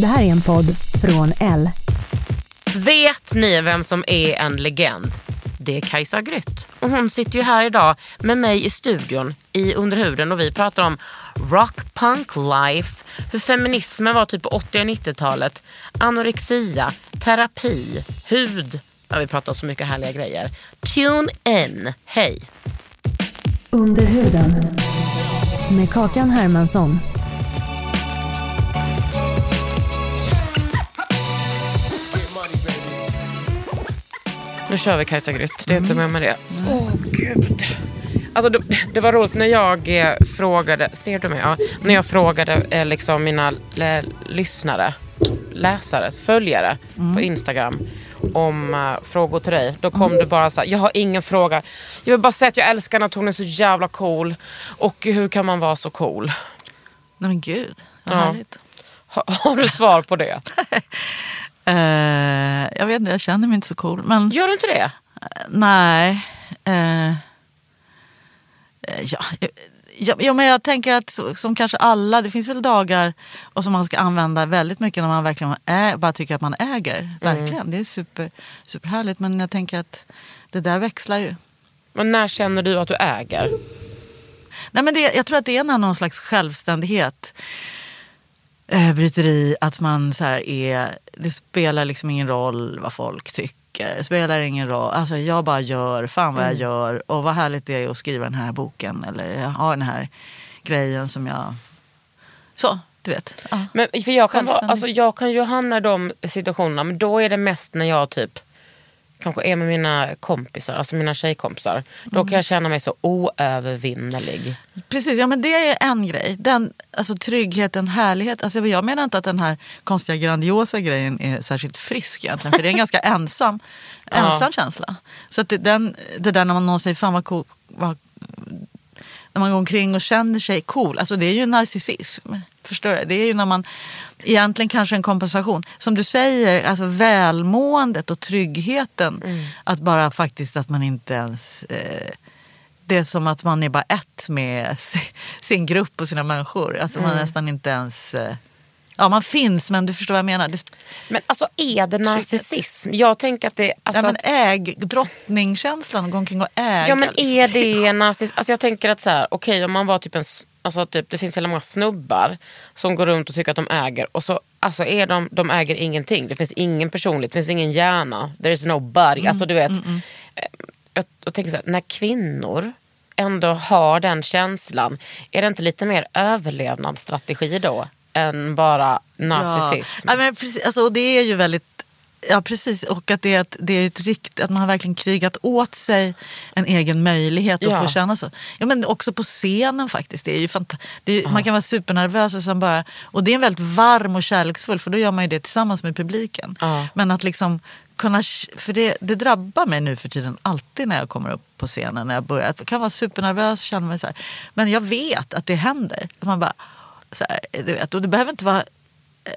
Det här är en podd från L. Vet ni vem som är en legend? Det är Kajsa Grytt. Och hon sitter ju här idag med mig i studion i Underhuden och vi pratar om rock punk life, hur feminismen var typ på 80 och 90-talet, anorexia, terapi, hud. Ja, vi pratar om så mycket härliga grejer. Tune in. Hej! Under huden. Med Kakan Hermansson. Nu kör vi Kajsa Grytt, det är inte med med det. Åh gud. Alltså det, det var roligt när jag eh, frågade, ser du mig? Ja, när jag frågade eh, liksom mina lyssnare, läsare, följare på Instagram om eh, frågor till dig. Då kom det bara så här, jag har ingen fråga. Jag vill bara säga att jag älskar henne, att hon är så jävla cool. Och hur kan man vara så cool? Nej men gud, vad Ja. härligt. Ha, har du svar på det? Eh, jag vet inte, jag känner mig inte så cool. Men Gör du inte det? nej. Eh, eh, ja, ja, ja, men jag tänker att som kanske alla, det finns väl dagar och som man ska använda väldigt mycket när man verkligen är, bara tycker att man äger. Verkligen, det är super, superhärligt. Men jag tänker att det där växlar ju. Men när känner du att du äger? Nej, men det, jag tror att det är någon slags självständighet eh, bryter i. Att man så här är, det spelar liksom ingen roll vad folk tycker. Spelar ingen roll. Alltså, jag bara gör fan vad jag gör. Och vad härligt det är att skriva den här boken. Eller ha den här grejen som jag... Så, du vet. Ja. Men för jag kan, vara, alltså jag kan ju hamna i de situationerna, men då är det mest när jag typ kanske är med mina kompisar, alltså mina tjejkompisar. Då kan jag känna mig så oövervinnerlig. Precis, ja men det är en grej. Den, alltså tryggheten, härlighet. Alltså jag menar inte att den här konstiga grandiosa grejen är särskilt frisk egentligen. För det är en ganska ensam, ensam känsla. Så att det, den, det där när man någon säger fan vad cool, vad, när man går omkring och känner sig cool. Alltså det är ju narcissism. Förstår du? Det är ju när man egentligen kanske en kompensation. Som du säger, alltså välmåendet och tryggheten. Att bara faktiskt att man inte ens eh, det är som att man är bara ett med si- sin grupp och sina människor. Alltså man nästan inte ens... eh, Ja, man finns, men du förstår vad jag menar. Det, Men alltså är det narcissism? Jag tänker att det... Alltså, ja, men äg, drottningkänslan, gå omkring och äga. ja men liksom. är det narcissism? Alltså jag tänker att så här, okej om man var typ en... Alltså typ, det finns hela många snubbar som går runt och tycker att de äger och så alltså är de, de äger ingenting. Det finns ingen personlighet, det finns ingen hjärna. There is no body. Alltså du vet. Eh, Jag, jag tänker så här, när kvinnor ändå har den känslan, är det inte lite mer överlevnadsstrategi då? Än bara narcissism? Ja, ja, men precis, alltså, och det är ju väldigt... Ja precis, och att det är, ett, det är ett rikt, att man har verkligen krigat åt sig en egen möjlighet att Ja. få känna så. Ja, men också på scenen faktiskt. Det är ju fanta- det är, Man kan vara supernervös och, sen bara, och det är väldigt varm och kärleksfull för då gör man ju det tillsammans med publiken. Ja. Men att liksom kunna, för det, det drabbar mig nu för tiden alltid när jag kommer upp på scenen. När jag börjar. Jag kan vara supernervös och känna mig så här. Men jag vet att det händer. Att man bara, så här, du vet, och det behöver inte vara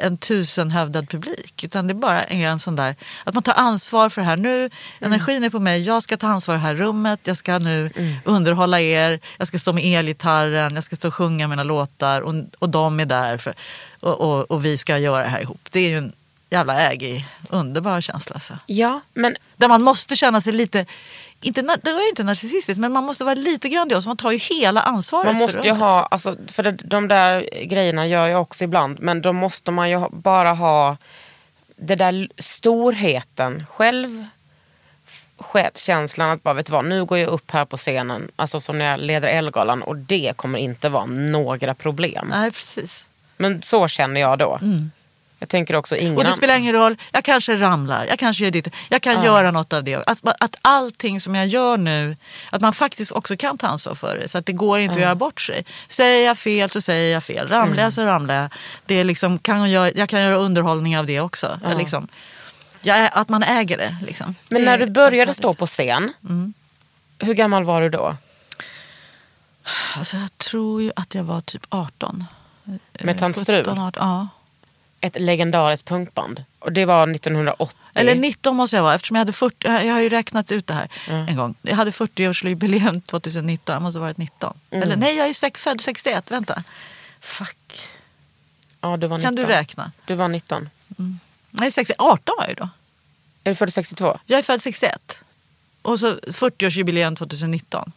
en tusenhövdad publik. Utan det bara är en sån där, att man tar ansvar för det här. Nu, energin är på mig, jag ska ta ansvar för det här rummet, jag ska nu underhålla er, jag ska stå med elgitarren, jag ska stå och sjunga mina låtar och, och de är där för, och, och, och vi ska göra det här ihop. Det är ju en jävla ägig, underbar känsla. Alltså. Ja, men Där man måste känna sig lite inte, det är inte narcissistiskt, men man måste vara lite grandios. Man tar ju hela ansvaret Man för måste ju rummet. ha, alltså, för det, de där grejerna gör jag också ibland, men då måste man ju bara ha det där storheten själv. Självkänslan att bara, vet vad, nu går jag upp här på scenen, alltså som när jag leder Ellegalan och det kommer inte vara några problem. Nej, precis. Men så känner jag då. Jag tänker också ingen Mm. Och det spelar ingen roll, jag kanske ramlar, jag kanske gör ditt, jag kan göra något av det. Att, att allting som jag gör nu, att man faktiskt också kan ta ansvar för det. Så att det går inte att göra bort sig. Säger jag fel så säger jag fel, ramlar Mm. jag så ramlar jag. Det är liksom, kan jag, jag kan göra underhållning av det också. Jag Liksom, jag, att man äger det. Liksom. Men Det när är du började stå på scen, hur gammal var du då? Alltså jag tror ju att jag var typ 18. Med Tant 17, Strul? 18, ja. Ett legendariskt punkband. Och det var 1980. Eller 19 måste jag vara eftersom jag hade 40, jag har ju räknat ut det här en gång. Jag hade 40-årsjubileum 2019, jag måste ha varit 19. Mm. Eller nej, jag är sex, född 61, vänta. Fuck. ja, du var 19. Kan du räkna? Du var 19. Nej, 60, 18 var jag ju då. Är du född 62? Jag är född 61. Och så 40-årsjubileum 2019.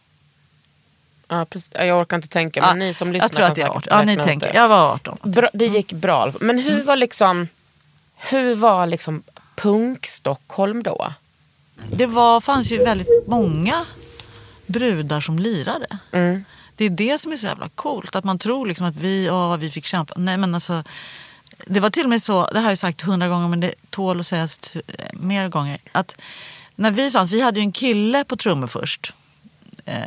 Ja, precis. Ja, Jag orkar inte tänka, men ni som lyssnar jag tror att kan jag är säkert 18. Ja, ni tänker. Jag var 18. Bra, det gick bra. Men hur var liksom, hur var liksom punk-Stockholm då? Det var, fanns ju väldigt många brudar som lirade. Mm. Det är det som är så jävla coolt. Att man tror liksom att vi, åh, vad vi fick kämpa. Nej men alltså. Det var till och med så, det har jag sagt hundra gånger men det tål att sägas mer gånger. Att när vi fanns, vi hade ju en kille på trummor först. Eh,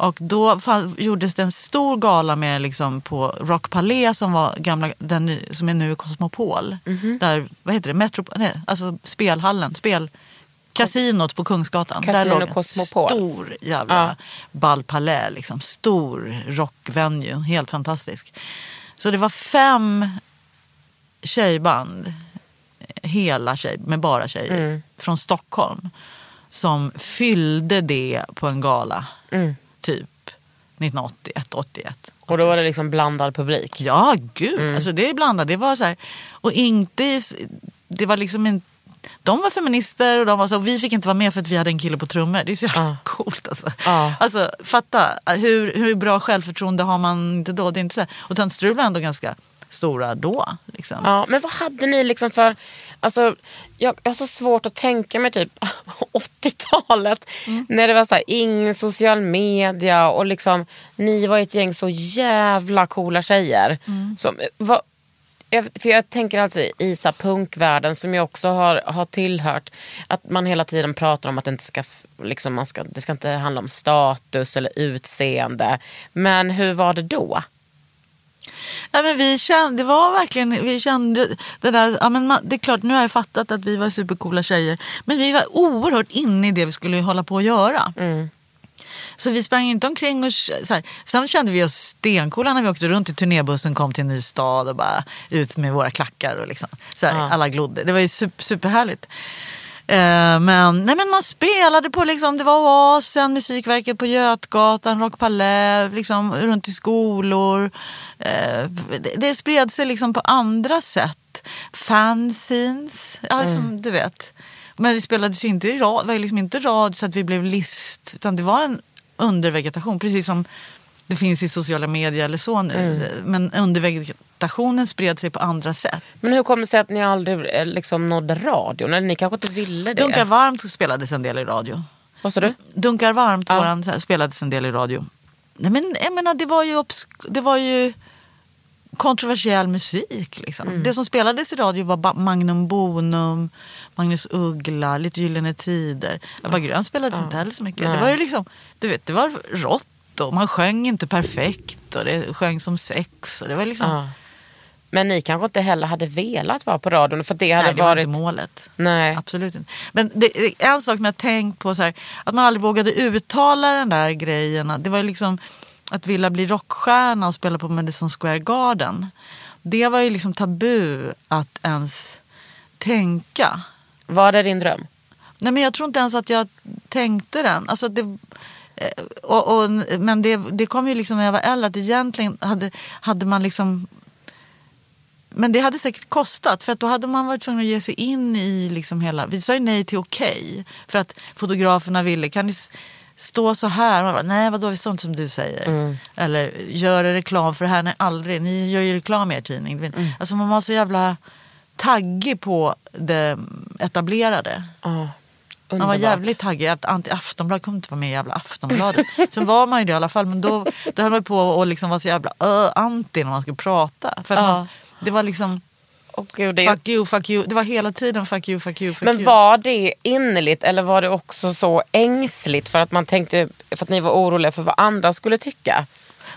och då fann, gjordes det en stor gala med liksom på Rock Palais som var gamla, den som är nu Cosmopol. Där, vad heter det, Metro, nej, alltså spelhallen, spel, kasinot på Kungsgatan. Casino Där låg Cosmopol. stor jävla Ja. ball palais, liksom. stor rockvenue, helt fantastisk. Så det var fem tjejband, hela tjej, med bara tjejer, Mm. från Stockholm. Som fyllde det på en gala, Mm. Typ 1981, 81. Och då var det liksom blandad publik. Ja, gud. Mm. Alltså, det är blandat. Det var så här, och inte, det var liksom en, de var feminister och de var så, och vi fick inte vara med för att vi hade en kille på trummor. Det är så jävla Ja. coolt alltså. Ja. Alltså fatta, hur, hur bra självförtroende har man inte då? Det är inte så här. Och Tant Strul var ändå ganska stora då. Liksom. Ja, men vad hade ni liksom för... Alltså, jag, jag har så svårt att tänka mig typ 80-talet. När det var så här, ingen social media och liksom, ni var ett gäng så jävla coola tjejer. Som, vad, jag, för jag tänker alltså i så punkvärlden som jag också har, har tillhört. Att man hela tiden pratar om att det inte ska, liksom, man ska, det ska inte handla om status eller utseende. Men hur var det då? Nej, men vi kände, det var verkligen, vi kände det där, ja, men man, det är klart nu har jag fattat att vi var supercoola tjejer. Men vi var oerhört inne i det vi skulle hålla på att göra. Så vi sprang inte omkring och så här. Sen kände vi oss stencoola när vi åkte runt i turnébussen, kom till en ny stad och bara ut med våra klackar och liksom. Så här, Ja. Alla glodde. Det var ju super, superhärligt. Eh, men, nej, men man spelade på, liksom, det var Oasen, Musikverket på Götgatan, Rock Palais, liksom, runt i skolor. Eh, det, det spred sig liksom på andra sätt. Fanzines, ja, som du vet. Men vi spelades ju inte i det var liksom inte radio så att vi blev list. Utan det var en undervegetation, precis som det finns i sociala medier eller så nu. Men undervegetationen spred sig på andra sätt. Men hur kommer det sig att ni aldrig eh, liksom nådde radion? Eller ni kanske inte ville det? Dunkar varmt spelades en del i radio. Vad sa du? Dunkar varmt Ja. våran, här, spelades en del i radio. Nej, men, jag menar, det var ju, det var ju kontroversiell musik. Liksom. Mm. Det som spelades i radio var Magnum Bonum, Magnus Uggla, lite Gyllene Tider. Ebba Grön spelades inte heller så mycket. Nej. Det var ju liksom, du vet, det var rått och man sjöng inte perfekt och det sjöng som sex. Och det var liksom, Ja. Men ni kanske inte heller hade velat vara på radion för det hade nej, det var varit... inte målet. Nej. Absolut inte. Men det, en sak som jag tänkt på, så här, att man aldrig vågade uttala den där grejen. Det var ju liksom att vilja bli rockstjärna och spela på Madison Square Garden. Det var ju liksom tabu att ens tänka. Var det din dröm? Nej, men jag tror inte ens att jag tänkte den. Alltså det, och, och, men det, det kom ju liksom när jag var äldre att egentligen hade, hade man liksom men det hade säkert kostat för att då hade man varit tvungen att ge sig in i liksom hela... Vi sa ju nej till okej för att fotograferna ville, kan ni stå så här? Man bara, nej vadå, vi står inte som du säger. Eller gör reklam för det här, nej aldrig, ni gör ju reklam i er tidning. Alltså man var så jävla taggig på det etablerade. Ja, Man var underbart. jävligt taggig. Aftonbladet kommer inte vara med i jävla Aftonbladet. Sen var man ju det i alla fall. Men då, då höll man på att liksom vara så jävla ö, anti när man skulle prata. För Ja. man, det var liksom Åh, gud, det fuck you, fuck you. Det var hela tiden fuck you, fuck you, fuck Men you. var det innerligt eller var det också så ängsligt för att man tänkte för att ni var oroliga för vad andra skulle tycka?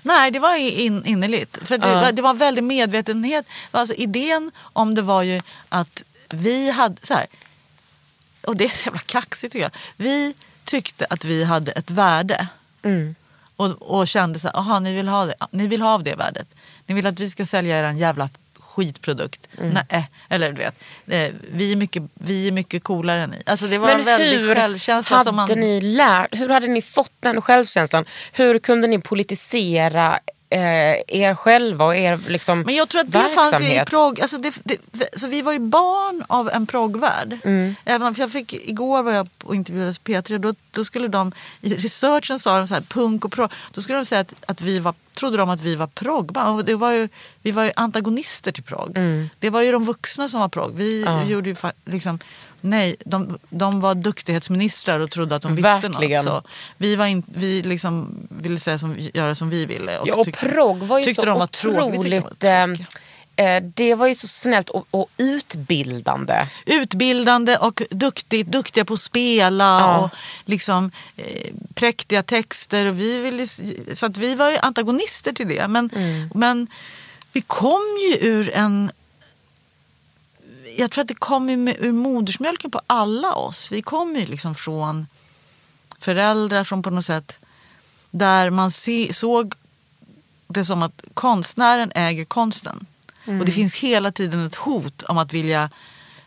Nej, det var in, innerligt. För det, var, det var väldigt medvetenhet. Alltså, idén om det var ju att vi hade... Så här, och det är så jävla kaxigt tycker jag. Vi tyckte att vi hade ett värde. Mm. Och, och kände så här, aha, ni vill, ha det. ni vill ha av det värdet. Ni vill att vi ska sälja er en jävla skitprodukt. Mm. Nej, eller du vet, eh, vi, är mycket, vi är mycket coolare än ni. Alltså det var en Men väldig hur självkänsla. hade som man, ni lärt, hur hade ni fått den självkänslan? Hur kunde ni politisera eh, er själva och er liksom, Men jag tror att det fanns ju i verksamhet? progg. Alltså det, det, så vi var ju barn av en proggvärld. Mm. Även för jag fick, igår var jag och intervjuades på P3. Då, då skulle de, I researchen sa de så här, punk och progg. Då skulle de säga att, att vi var, trodde de att vi var proggband. Det var ju, vi var ju antagonister till progg. Det var ju de vuxna som var progg. Vi Mm. Ja. gjorde ju liksom... Nej, de, de var duktighetsministrar och trodde att de visste Verkligen. något. Så vi var in, vi liksom ville säga som, göra som vi ville. Ja, och tyckte- var ju så de var otroligt... Eh, tråkiga. eh, det var ju så snällt och, och utbildande. utbildande och duktigt, duktiga på att spela Ja. och liksom eh, präktiga texter. Och vi ville, så att vi var ju antagonister till det. Men, men vi kom ju ur en... Jag tror att det kom ju med, ur modersmjölken på alla oss. Vi kom ju liksom från föräldrar som på något sätt där man se, såg det som att konstnären äger konsten. Och det finns hela tiden ett hot om att vilja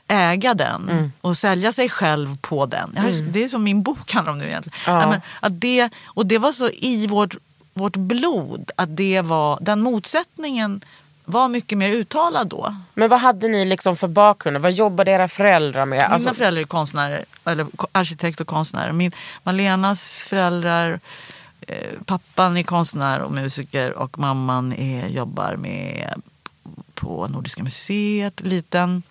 äga den och sälja sig själv på den. Har, ju- Det är som min bok handlar om nu egentligen. Ja. Men att det, och det var så i vårt, vårt blod att det var, den motsättningen var mycket mer uttalad då. Men vad hade ni liksom för bakgrund? Vad jobbade era föräldrar med? Alltså, Mina föräldrar är konstnärer, eller arkitekt och konstnärer. Min, Malenas föräldrar, eh, pappan är konstnär och musiker och mamman är, jobbar med på Nordiska museet, liten.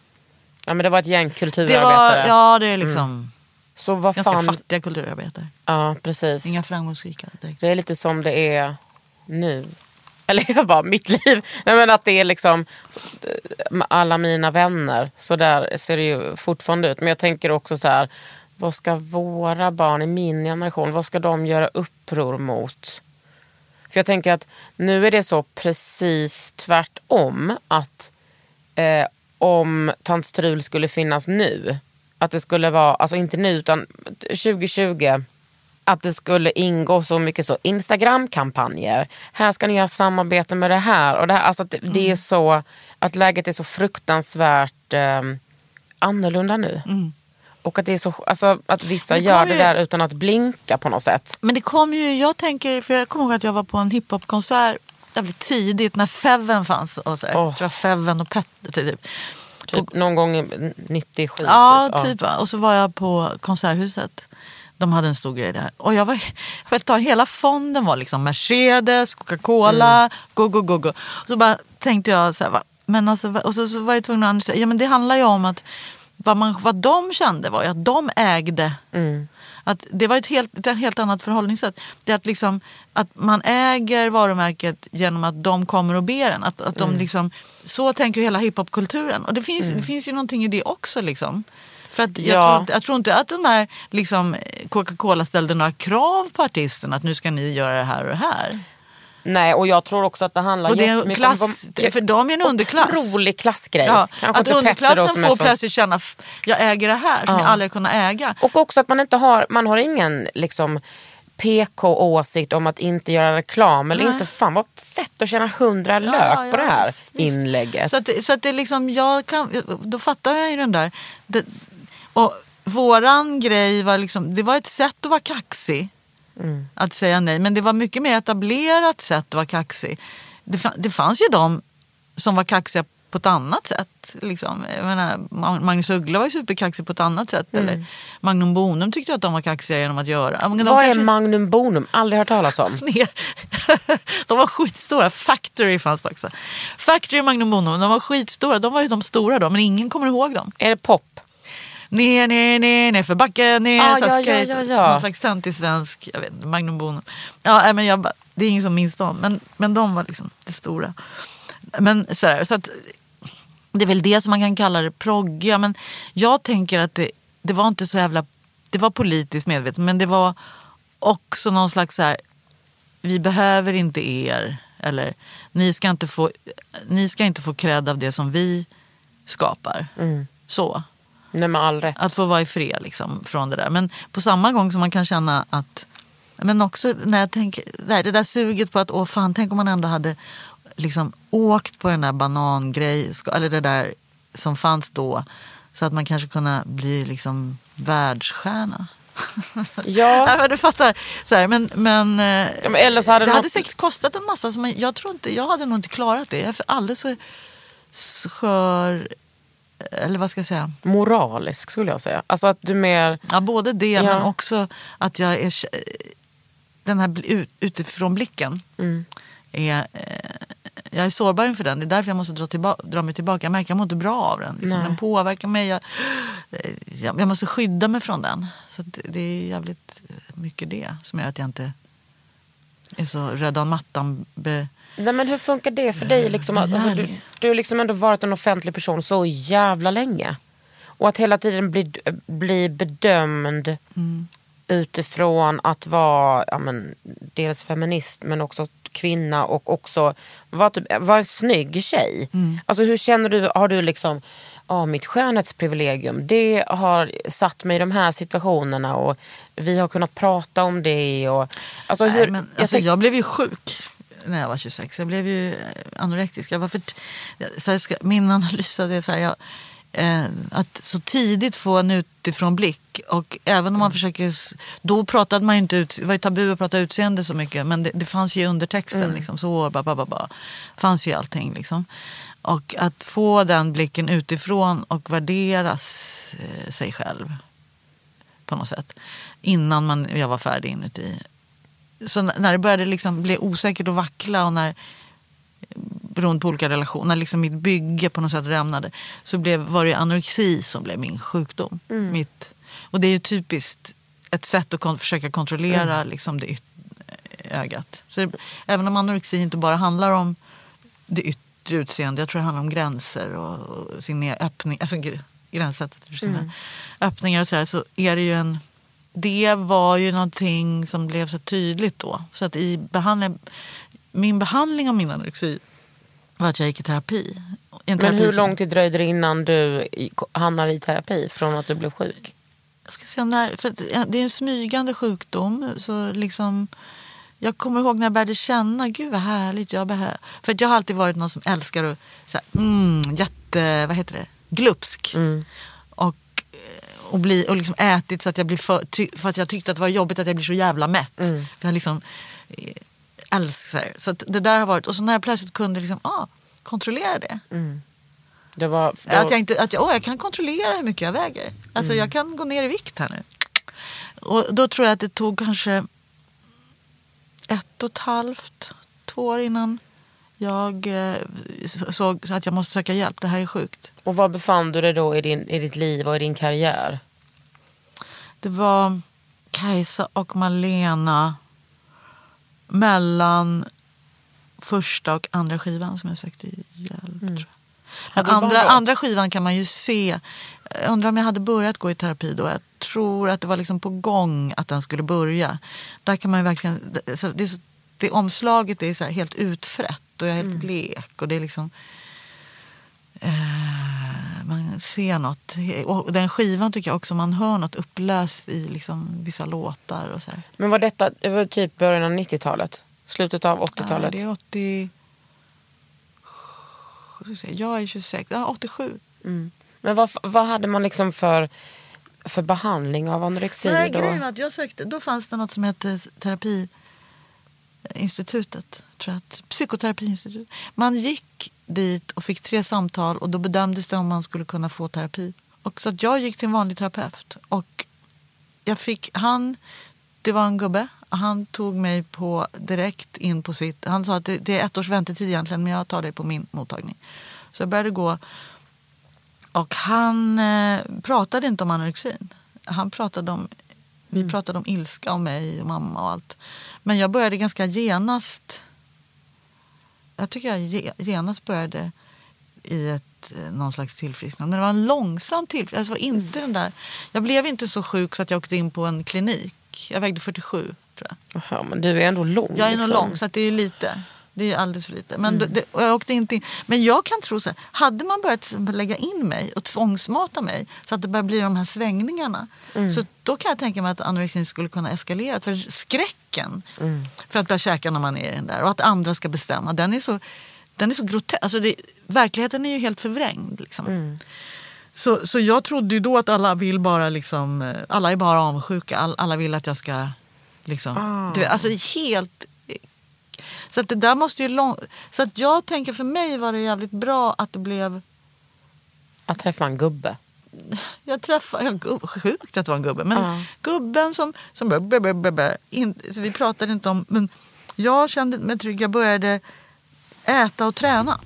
ja, men det var ett gäng Det kulturarbetare. var, ja det är liksom Så vad ganska fan... fattiga kulturarbetare. Ja, precis. Inga framgångsrika direkt. Det är lite som det är nu. Eller jag bara, mitt liv. Nej, men att det är liksom eh, alla mina vänner. Så där ser det ju fortfarande ut. Men jag tänker också så här. Vad ska våra barn i min generation, vad ska de göra uppror mot? För jag tänker att nu är det så precis tvärtom. Att eh, om Tant Strul skulle finnas nu. Att det skulle vara, alltså inte nu utan 2020 att det skulle ingå så mycket så Instagram-kampanjer. Här ska ni göra samarbete med det här. Och det, här alltså det, det Mm. är så att läget är så fruktansvärt eh, annorlunda nu. Och att, det är så, alltså, att vissa Det gör det ju- där utan att blinka på något sätt. Men det kom ju, jag tänker, för jag kommer ihåg att jag var på en hiphopkonsert jävligt tidigt när Feven fanns. Och så här. Jag tror det Feven och Petter typ. Typ någon gång i 97. Ja, typ. typ. va. Och så var jag på Konserthuset. De hade en stor grej där. Och jag var, för att ta, hela fonden var liksom Mercedes, Coca-Cola, Mm. go, go, go, go. Och så bara tänkte jag så här, va, men alltså, och så, så var jag tvungen att analysera. Ja men det handlar ju om att vad, man, vad de kände var ju att de ägde. Mm. Att det var ett helt, ett helt annat förhållningssätt. Det är att, liksom, att man äger varumärket genom att de kommer och ber en. Att, att de liksom, så tänker hela hiphopkulturen. Och det finns, det finns ju någonting i det också. Liksom. För att jag, Ja. tror inte, jag tror inte att de här liksom, Coca-Cola ställde några krav på artisten att nu ska ni göra det här och det här. Nej, och jag tror också att det handlar Och det är klass, om... för dem är en underklass. Otrolig klassgrej. Ja, Kanske att underklassen får från- plötsligt känna jag äger det här som Ja. jag aldrig kunnat äga. Och också att man inte har, man har ingen liksom PK-åsikt om att inte göra reklam. Eller Nej. inte fan vad fett att tjäna hundra lök på det här inlägget. Så att, så att det liksom, jag kan, då fattar jag ju den där. Det, och våran grej var liksom, det var ett sätt att vara kaxig. Mm. Att säga nej. Men det var mycket mer etablerat sätt att vara kaxig. Det, det fanns ju de som var kaxiga på ett annat sätt. Liksom. Jag menar, Ma- Magnus Uggla var ju superkaxig på ett annat sätt. Eller Magnum Bonum tyckte jag att de var kaxiga genom att göra. Vad är kanske- Magnum Bonum? Aldrig hört talas om. de var skitstora. Factory fanns det också. Factory och Magnum Bonum, de var skitstora. De var ju de stora då, men ingen kommer ihåg dem. Är det pop? Ner, ner, ner, ner för backen, ner. Ah, så ja, skate. ja, ja, ja. Någon slags töntig svensk, jag vet inte, Magnum Bonum. Ja, men jag, det är ingen som minns dem, men, men de var liksom det stora. Men sådär, så att det är väl det som man kan kalla det proggiga. Men jag tänker att det, det var inte så jävla... Det var politiskt medvetet, men det var också någon slags så här... Vi behöver inte er. Eller ni ska inte få, ni ska inte få cred av det som vi skapar. Så. Nej, med all rätt. Att få vara i fred liksom, från det där. Men på samma gång som man kan känna att... Men också när jag tänker, det där, det där suget på att åh fan, tänk om man ändå hade liksom åkt på den där banangrej, eller det där som fanns då. Så att man kanske kunde bli liksom världsstjärna. Ja. Nej, men du fattar. Så här, men, men, eh, Ja, men eller så hade det något- hade säkert kostat en massa. Som jag, tror inte, jag hade nog inte klarat det. Jag är för alldeles så skör, eller vad ska jag säga? Moralisk skulle jag säga. Alltså att du mer... Ja, både det Ja. men också att jag är den här bli- ut- utifrån blicken. Mm. Är, eh, jag är sårbar inför den. Det är därför jag måste dra, tillba- dra mig tillbaka. Jag märker att jag mår inte bra av den. Liksom. Den påverkar mig. Jag, eh, jag, jag måste skydda mig från den. Så det är jävligt mycket det som gör att jag inte är så röda mattan. Be, Nej, men hur funkar det för dig? Liksom, alltså, du, du har liksom ändå varit en offentlig person så jävla länge. Och att hela tiden bli, bli bedömd utifrån att vara ja, men, dels feminist men också kvinna och också vara, typ, vara en snygg tjej. Alltså hur känner du, har du liksom, ja mitt skönhetsprivilegium det har satt mig i de här situationerna och vi har kunnat prata om det. Och, alltså, hur, Nej, men, jag alltså, tänk- jag blev ju sjuk när jag var 26. Jag blev ju eh, anorektisk. Jag var för så jag ska, min analys av det är så här, jag, eh, att så tidigt få en utifrån blick. Och även om man försöker... s- Då pratade man ju inte ut, det var ju tabu att prata utseende så mycket. Men det, det fanns ju undertexten. Liksom, så ba, ba, ba, ba, fanns ju allting. Liksom. Och att få den blicken utifrån och värderas eh, sig själv på något sätt. Innan man, jag var färdig inuti. Så när det började liksom bli osäkert och vackla och när beroende på olika relationer, när liksom mitt bygge på något sätt rämnade så blev, var det anorexi som blev min sjukdom. Mitt, och det är ju typiskt ett sätt att kon- försöka kontrollera liksom det ögat. Så det, även om anorexi inte bara handlar om det yttre utseende, jag tror det handlar om gränser och, och sin öppning, alltså gr- gränssättet för sina öppningar och sådär, så är det ju en det var ju någonting som blev så tydligt då. Så att i behandling, min behandling av min anorexi var att jag gick i terapi. En Men terapi hur som- lång tid dröjde det innan du hamnade i terapi från att du blev sjuk? Jag ska se när, för det är en smygande sjukdom. Så liksom, jag kommer ihåg när jag började känna, gud vad härligt. Jag behöver. För att jag har alltid varit någon som älskar att, så här, mm, jätte, vad heter det, glupsk. Och, eh, och, bli, och liksom ätit så att jag blir för, för att jag tyckte att det var jobbigt att jag blir så jävla mätt. För jag liksom eh, älskar. Så det där har varit, och så när jag plötsligt kunde liksom, ah, kontrollera det. Det var, det Att jag, inte, att jag, åh, jag kan kontrollera hur mycket jag väger. Alltså Mm. jag kan gå ner i vikt här nu. Och då tror jag att det tog kanske ett och ett halvt, två år innan jag eh, såg att jag måste söka hjälp. Det här är sjukt. Och var befann du dig då i, din, i ditt liv och i din karriär? Det var Kajsa och Malena mellan första och andra skivan som jag sökte hjälp. Du andra, andra skivan kan man ju se. Jag undrar om jag hade börjat gå i terapi då. Jag tror att det var liksom på gång att den skulle börja. Där kan man verkligen... det- Det, det omslaget är helt utfrätt och jag är helt blek. Och det är liksom... Eh, man ser något. Och den skivan tycker jag också man hör något upplöst i liksom vissa låtar. Och så här. Men var detta det var typ början av 90-talet? Slutet av Nej, 80-talet? det är 80... ska vi se, Jag är 26, ja, 87. Mm. Men vad, vad hade man liksom för, för behandling av anorexi Nej, då? grejen var att jag sökte, då fanns det något som hette terapi institutet, tror att- psykoterapiinstitutet. Man gick dit och fick tre samtal och då bedömdes det om man skulle kunna få terapi. Och så att jag gick till en vanlig terapeut och jag fick, han, det var en gubbe, han tog mig på direkt in på sitt, han sa att det, det är ett års väntetid egentligen men jag tar dig på min mottagning. Så jag började gå och han eh, pratade inte om anorexin. Han pratade om, vi pratade om ilska om mig och mamma och allt. Men jag började ganska genast, jag tycker jag ge- genast började i ett, eh, någon slags tillfrisknande. Men det var en långsam tillfrisknande. Alltså, inte den där, jag blev inte så sjuk så att jag åkte in på en klinik. Jag vägde 47 tror jag. Jaha, men du är ändå lång. Jag är nog liksom. lång så att det är lite. Det är alldeles för lite. Men, det, och jag åkte inte in. Men jag kan tro så här. Hade man börjat lägga in mig och tvångsmata mig så att det börjar bli de här svängningarna. Så då kan jag tänka mig att anorexin skulle kunna eskalera. För skräcken för att börja käka när man är i den där och att andra ska bestämma. Den är så, den är så grotesk. Alltså det, verkligheten är ju helt förvrängd. Liksom. Så, så jag trodde ju då att alla vill bara liksom, eh, alla är bara avundsjuka. All, alla vill att jag ska liksom, Ah. du alltså helt så att det där måste ju lång... Så att jag tänker för mig var det jävligt bra att det blev... Att träffa en gubbe. Jag träffade... Ja, gubb, sjukt att det var en gubbe. Men Ja. gubben som... som bö, bö, bö, bö, in, så vi pratade inte om... Men jag kände mig trygg. Jag började äta och träna.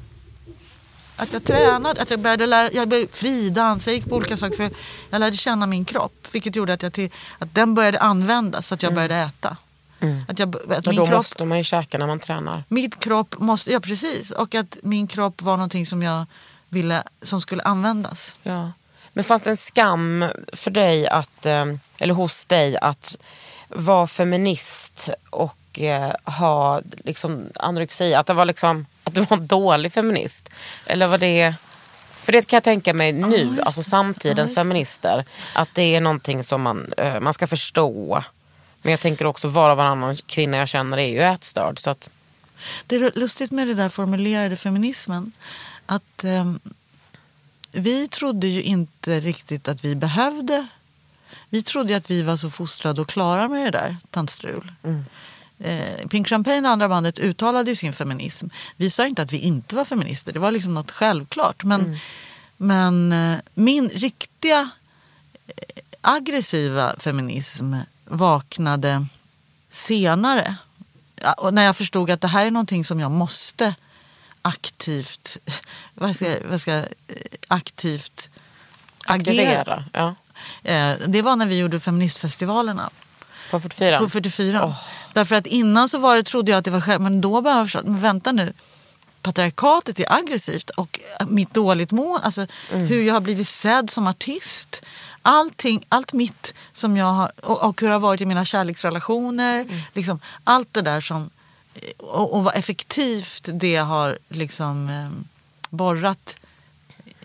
Att jag tränade, att jag började lära, jag började fridans, jag gick på olika saker för jag lärde känna min kropp. Vilket gjorde att, jag till, att den började användas så att jag började äta. Att jag, att Och min då kropp, måste man ju käka när man tränar. Min kropp måste, ja precis. Och att min kropp var någonting som jag ville, som skulle användas. Ja. Men fanns det en skam för dig att, eh, eller hos dig att vara feminist och eh, ha liksom anorexi? Att det var liksom att du var en dålig feminist? Eller var det... För det kan jag tänka mig nu, alltså samtidens feminister. Att det är någonting som man, eh, man ska förstå. Men jag tänker också var och varannan kvinna jag känner är ju ätstörd. Så att, Det är lustigt med det där formulerade feminismen. Att ehm, vi trodde ju inte riktigt att vi behövde. Vi trodde att vi var så fostrade och klara med det där tantstrul. Eh, Pink Champagne, det andra bandet, uttalade ju sin feminism. Vi sa inte att vi inte var feminister. Det var liksom något självklart. Men, men eh, min riktiga eh, aggressiva feminism vaknade senare. Och när jag förstod att det här är någonting som jag måste aktivt, vad ska, vad ska, eh, aktivt agera. Ja. Eh, Det var när vi gjorde feministfestivalerna På 44. på 44. Därför att innan så var det, trodde jag att det var själv, men då började jag förstå, men vänta nu. Patriarkatet är aggressivt och mitt dåligt mående, alltså hur jag har blivit sedd som artist. Allting, allt mitt som jag har, och, och hur det har varit i mina kärleksrelationer. Liksom, allt det där som, och, och vad effektivt det har liksom eh,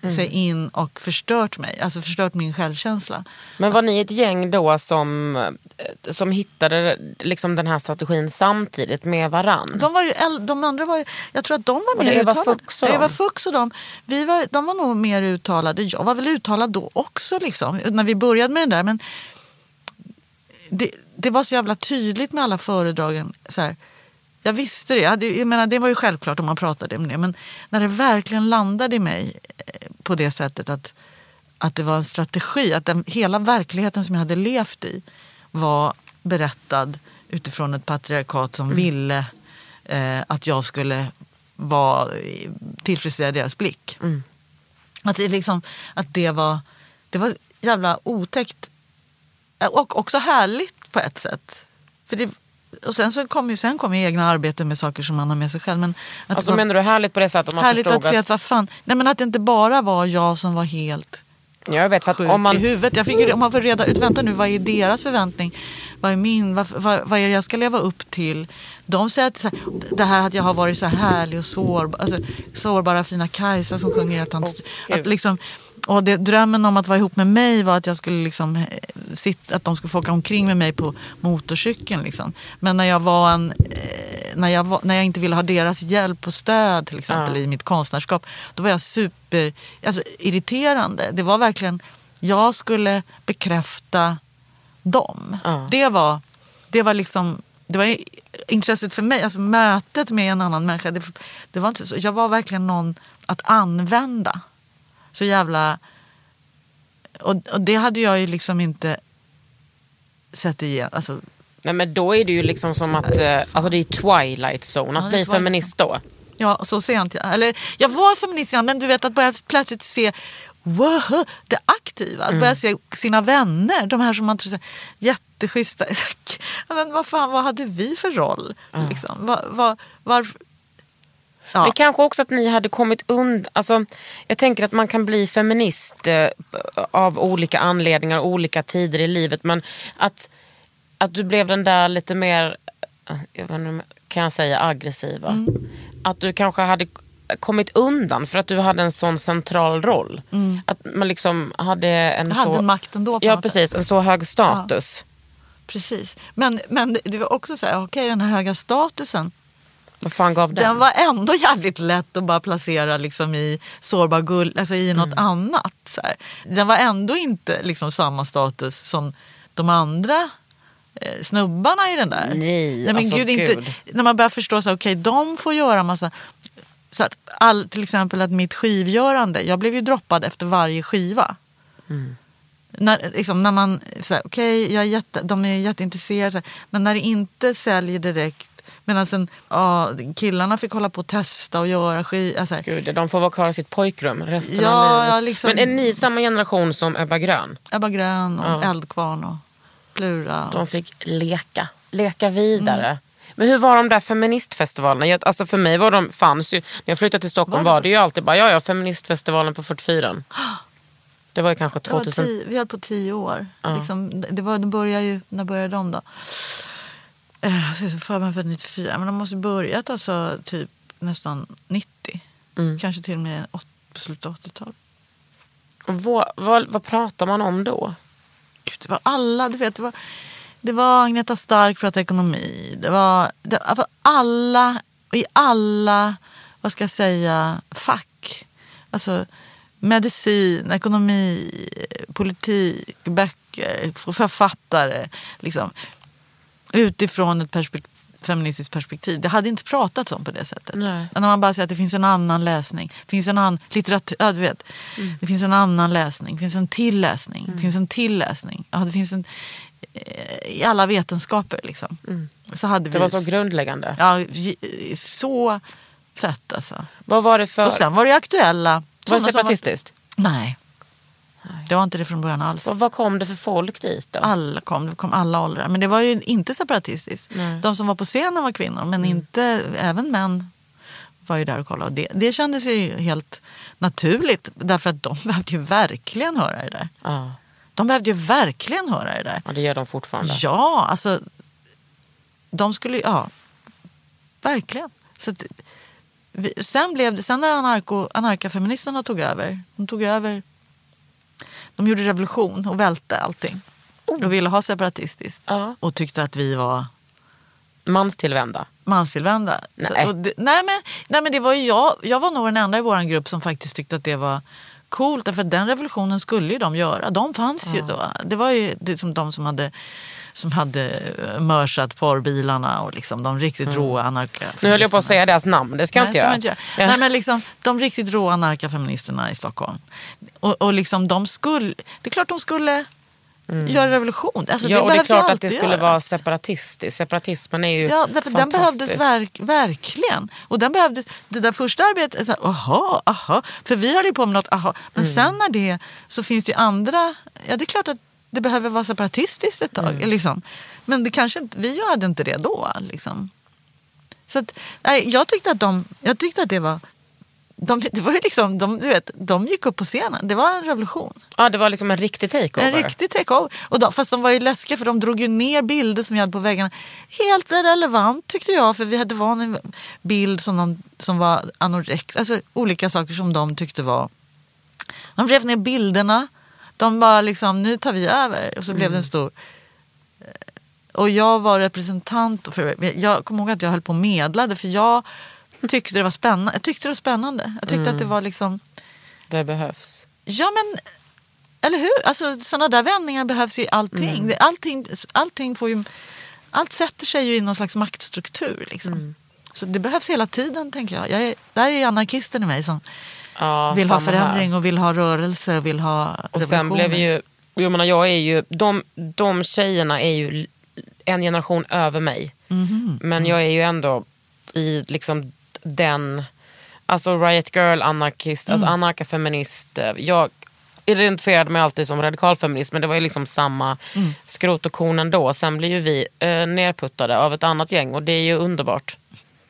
borrat sig in och förstört mig. Alltså förstört min självkänsla. Men var ni ett gäng då som, eh, som hittade liksom den här strategin samtidigt med varann? De, var ju, de andra var ju, jag tror att de var Var mer Eva uttalade. Fuchs och Eva? Fuchs och de. Vi var, de var nog mer uttalade. Jag var väl uttalad då också liksom, när vi började med den där. Men det, det var så jävla tydligt med alla föredragen. Så här, jag visste det. Jag, hade, jag menar, det var ju självklart om man pratade om det. Men när det verkligen landade i mig eh, på det sättet att, att det var en strategi. Att den, hela verkligheten som jag hade levt i var berättad utifrån ett patriarkat som ville eh, att jag skulle vara, tillfredsställa deras blick. Att, det liksom, att det var, det var jävla otäckt och också härligt på ett sätt. För det, och sen så kom ju, sen kom ju egna arbeten med saker som man har med sig själv. Men att Alltså var menar du härligt på det sättet man härligt förstod att se att, vad fan, nej men att det inte bara var jag som var helt Jag vet för att om man... i huvudet. Jag fick, om man får reda ut, vänta nu, vad är deras förväntning? Vad är min? Vad, vad, vad är det jag ska leva upp till? De säger att det här att jag har varit så härlig och sårbar, alltså, sårbara fina Kajsa som sjunger att, han, Gud. att liksom, och det, drömmen om att vara ihop med mig var att jag skulle liksom, eh, sitta, att de skulle få åka omkring med mig på motorcykeln. Liksom. Men när jag, var en, eh, när, jag var, när jag inte ville ha deras hjälp och stöd till exempel Ja. i mitt konstnärskap, då var jag super alltså, irriterande. Det var verkligen, jag skulle bekräfta dem. Ja. Det, var, det var liksom det var intresset för mig, alltså mötet med en annan människa. Det, det var inte så, jag var verkligen någon att använda. Så jävla... Och, och det hade jag ju liksom inte sett igen. Alltså, Nej, men då är det ju liksom som att, eh, alltså det är twilight zone, Ja, att är bli feminist då. Ja, så sent. Ja. Eller, jag var feminist innan, men du vet att börja plötsligt se wow, det aktiva. Att Mm. börja se sina vänner, de här som man tror är jätteschyssta. Ja, men vad fan, vad hade vi för roll? Liksom? Var, var, var, ja. Men kanske också att ni hade kommit undan. Alltså, jag tänker att man kan bli feminist eh, av olika anledningar och olika tider i livet. Men att, att du blev den där lite mer, eh, jag vet inte, kan jag säga aggressiva. Mm. Att du kanske hade kommit undan för att du hade en sån central roll. Att man liksom hade en Jag hade så... makten då på Ja något precis, en så hög status. Precis. Men, men det- var också så här, okej den här höga statusen. Vad fan gav den? Den var ändå jävligt lätt att bara placera liksom i sårbar gull, alltså i något Mm. annat. Så här. Den var ändå inte liksom samma status som de andra eh, snubbarna i den där. Nej, men alltså, gud, inte, gud. När man börjar förstå så okej de får göra massa så att all, till exempel att mitt skivgörande, jag blev ju droppad efter varje skiva. När, liksom, när man, okej, jag är jätte, de är jätteintresserade, men när det inte säljer direkt, medan sen, ja, killarna fick hålla på och testa och göra skivor. Alltså, Gud, de får vara kvar i sitt pojkrum resten Ja, av livet. ja, liksom- Men är ni samma generation som Ebba Grön? Ebba Grön och Ja. Eldkvarn och Plura. Och, De fick leka, leka vidare. Men hur var de där feministfestivalerna? Jag, alltså för mig var de, fanns ju, när jag flyttade till Stockholm Var det var det ju alltid bara, ja ja, feministfestivalen på 44. Det var ju kanske det var 2000. tio, vi höll på tio år. Ja. Liksom, det, det var, de började ju, när började de då? Eh, Jag se för mig för 94, men de måste börjat alltså typ nästan 90. Mm. Kanske till och med åt, på slutet av 80-talet. Och vad, vad, vad pratar man om då? Gud, det var alla, du vet, det var, det var Agneta Stark pratade ekonomi. Det var, det var alla, i alla, vad ska jag säga, fack. Alltså medicin, ekonomi, politik, böcker, författare. Liksom, utifrån ett perspekt- feministiskt perspektiv. Det hade inte pratats om på det sättet. Nej. När man bara säger att det finns en annan läsning. Finns en annan litteratur. Ja, du vet. Det finns en annan läsning. Det finns en till läsning. Det finns en till läsning. Ja, det finns en, eh, I alla vetenskaper liksom. Så hade vi, Det var så grundläggande. ja, så fett alltså. Vad var det för... Och sen var det aktuella. var det separatistiskt? Nej. Det var inte det från början alls. Vad, vad kom det för folk dit då? Alla kom, det kom alla åldrar. Men det var ju inte separatistiskt. Nej. De som var på scenen var kvinnor, men inte, även män var ju där och kollade. Och det, det kändes ju helt naturligt, därför att de behövde ju verkligen höra det där. Ja. De behövde ju verkligen höra det där. ja, det gör de fortfarande. Ja, alltså. De skulle ju, ja. Verkligen. Så att, vi, sen blev det, sen när anarko, anarkafeministerna tog över, de tog över, de gjorde revolution och välte allting. Och ville ha separatistiskt. Ja. Och tyckte att vi var Manstillvända. manstillvända. Nej. Så, det, nej, men, nej men det var jag, jag var nog den enda i vår grupp som faktiskt tyckte att det var coolt. Därför att den revolutionen skulle ju de göra. De fanns ju då. Det var ju det som de som hade som hade mörsat porrbilarna och liksom de riktigt råa anarka Nu höll jag på att säga deras namn, det ska jag Nej, inte göra. inte göra. Ja. Nej, men liksom, de riktigt råa anarkafeministerna i Stockholm. Och, och liksom, de skulle, det är klart de skulle göra revolution. Alltså, ja, och det är klart att det skulle vara göras. separatistiskt. Separatismen är ju Ja, därför den behövdes verk, verkligen. Och den behövdes, det där första arbetet, så aha, aha. För vi höll ju på med något, aha. Men Mm. sen när det, så finns det ju andra, ja det är klart att det behöver vara separatistiskt ett tag. Mm. Liksom. Men det kanske inte, vi hade inte det då. Liksom. Så att, nej, jag tyckte att de, jag tyckte att det var, de, det var ju liksom, de, du vet, de gick upp på scenen. Det var en revolution. Ja, det var liksom en riktig takeover. En riktig takeover. Och de, fast de var ju läskiga för de drog ju ner bilder som vi hade på väggarna. Helt irrelevant tyckte jag för vi hade var en bild som, de, som var anorekt. Alltså olika saker som de tyckte var. De rev ner bilderna. De bara liksom, nu tar vi över. Och så blev det en stor. eh, Och jag var representant. För, jag kommer ihåg att jag höll på och medlade för jag tyckte det var spännande. Jag tyckte det var spännande. Jag tyckte att det var liksom. Det behövs. Ja men, eller hur? Alltså, sådana där vändningar behövs ju i allting. Mm. Allting. Allting får ju... allt sätter sig ju i någon slags maktstruktur. Liksom. Mm. Så det behövs hela tiden tänker jag. jag är, där är anarkisten i mig som Ja, vill ha samma här. förändring och vill ha rörelse och vill ha Och sen blev vi ju, jag menar jag är ju, de, de tjejerna är ju en generation över mig. Mhm. Men jag är ju ändå i liksom den, alltså riot girl, anarkist, alltså Mm. anarkafeminist. eh, Jag identifierade mig alltid som radikalfeminist men det var ju liksom samma Mm. skrot och korn ändå. Sen blir ju vi eh, nerputtade av ett annat gäng och det är ju underbart.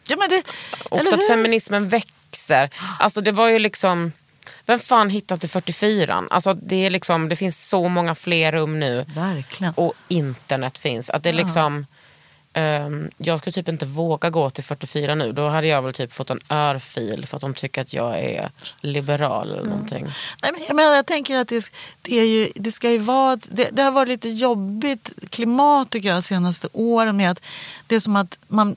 Ja, men det, Också att feminismen växer. Alltså det var ju liksom, vem fan hittat till 44 Alltså det, är liksom, det finns så många fler rum nu Verkligen. och internet finns. Att det är liksom, ehm, jag skulle typ inte våga gå till 44 nu. Då hade jag väl typ fått en örfil för att de tycker att jag är liberal eller någonting. Nej, men jag, menar, jag tänker att det, det, är ju, det ska ju vara... Det, det har varit lite jobbigt klimat tycker jag de senaste åren med att det är som att man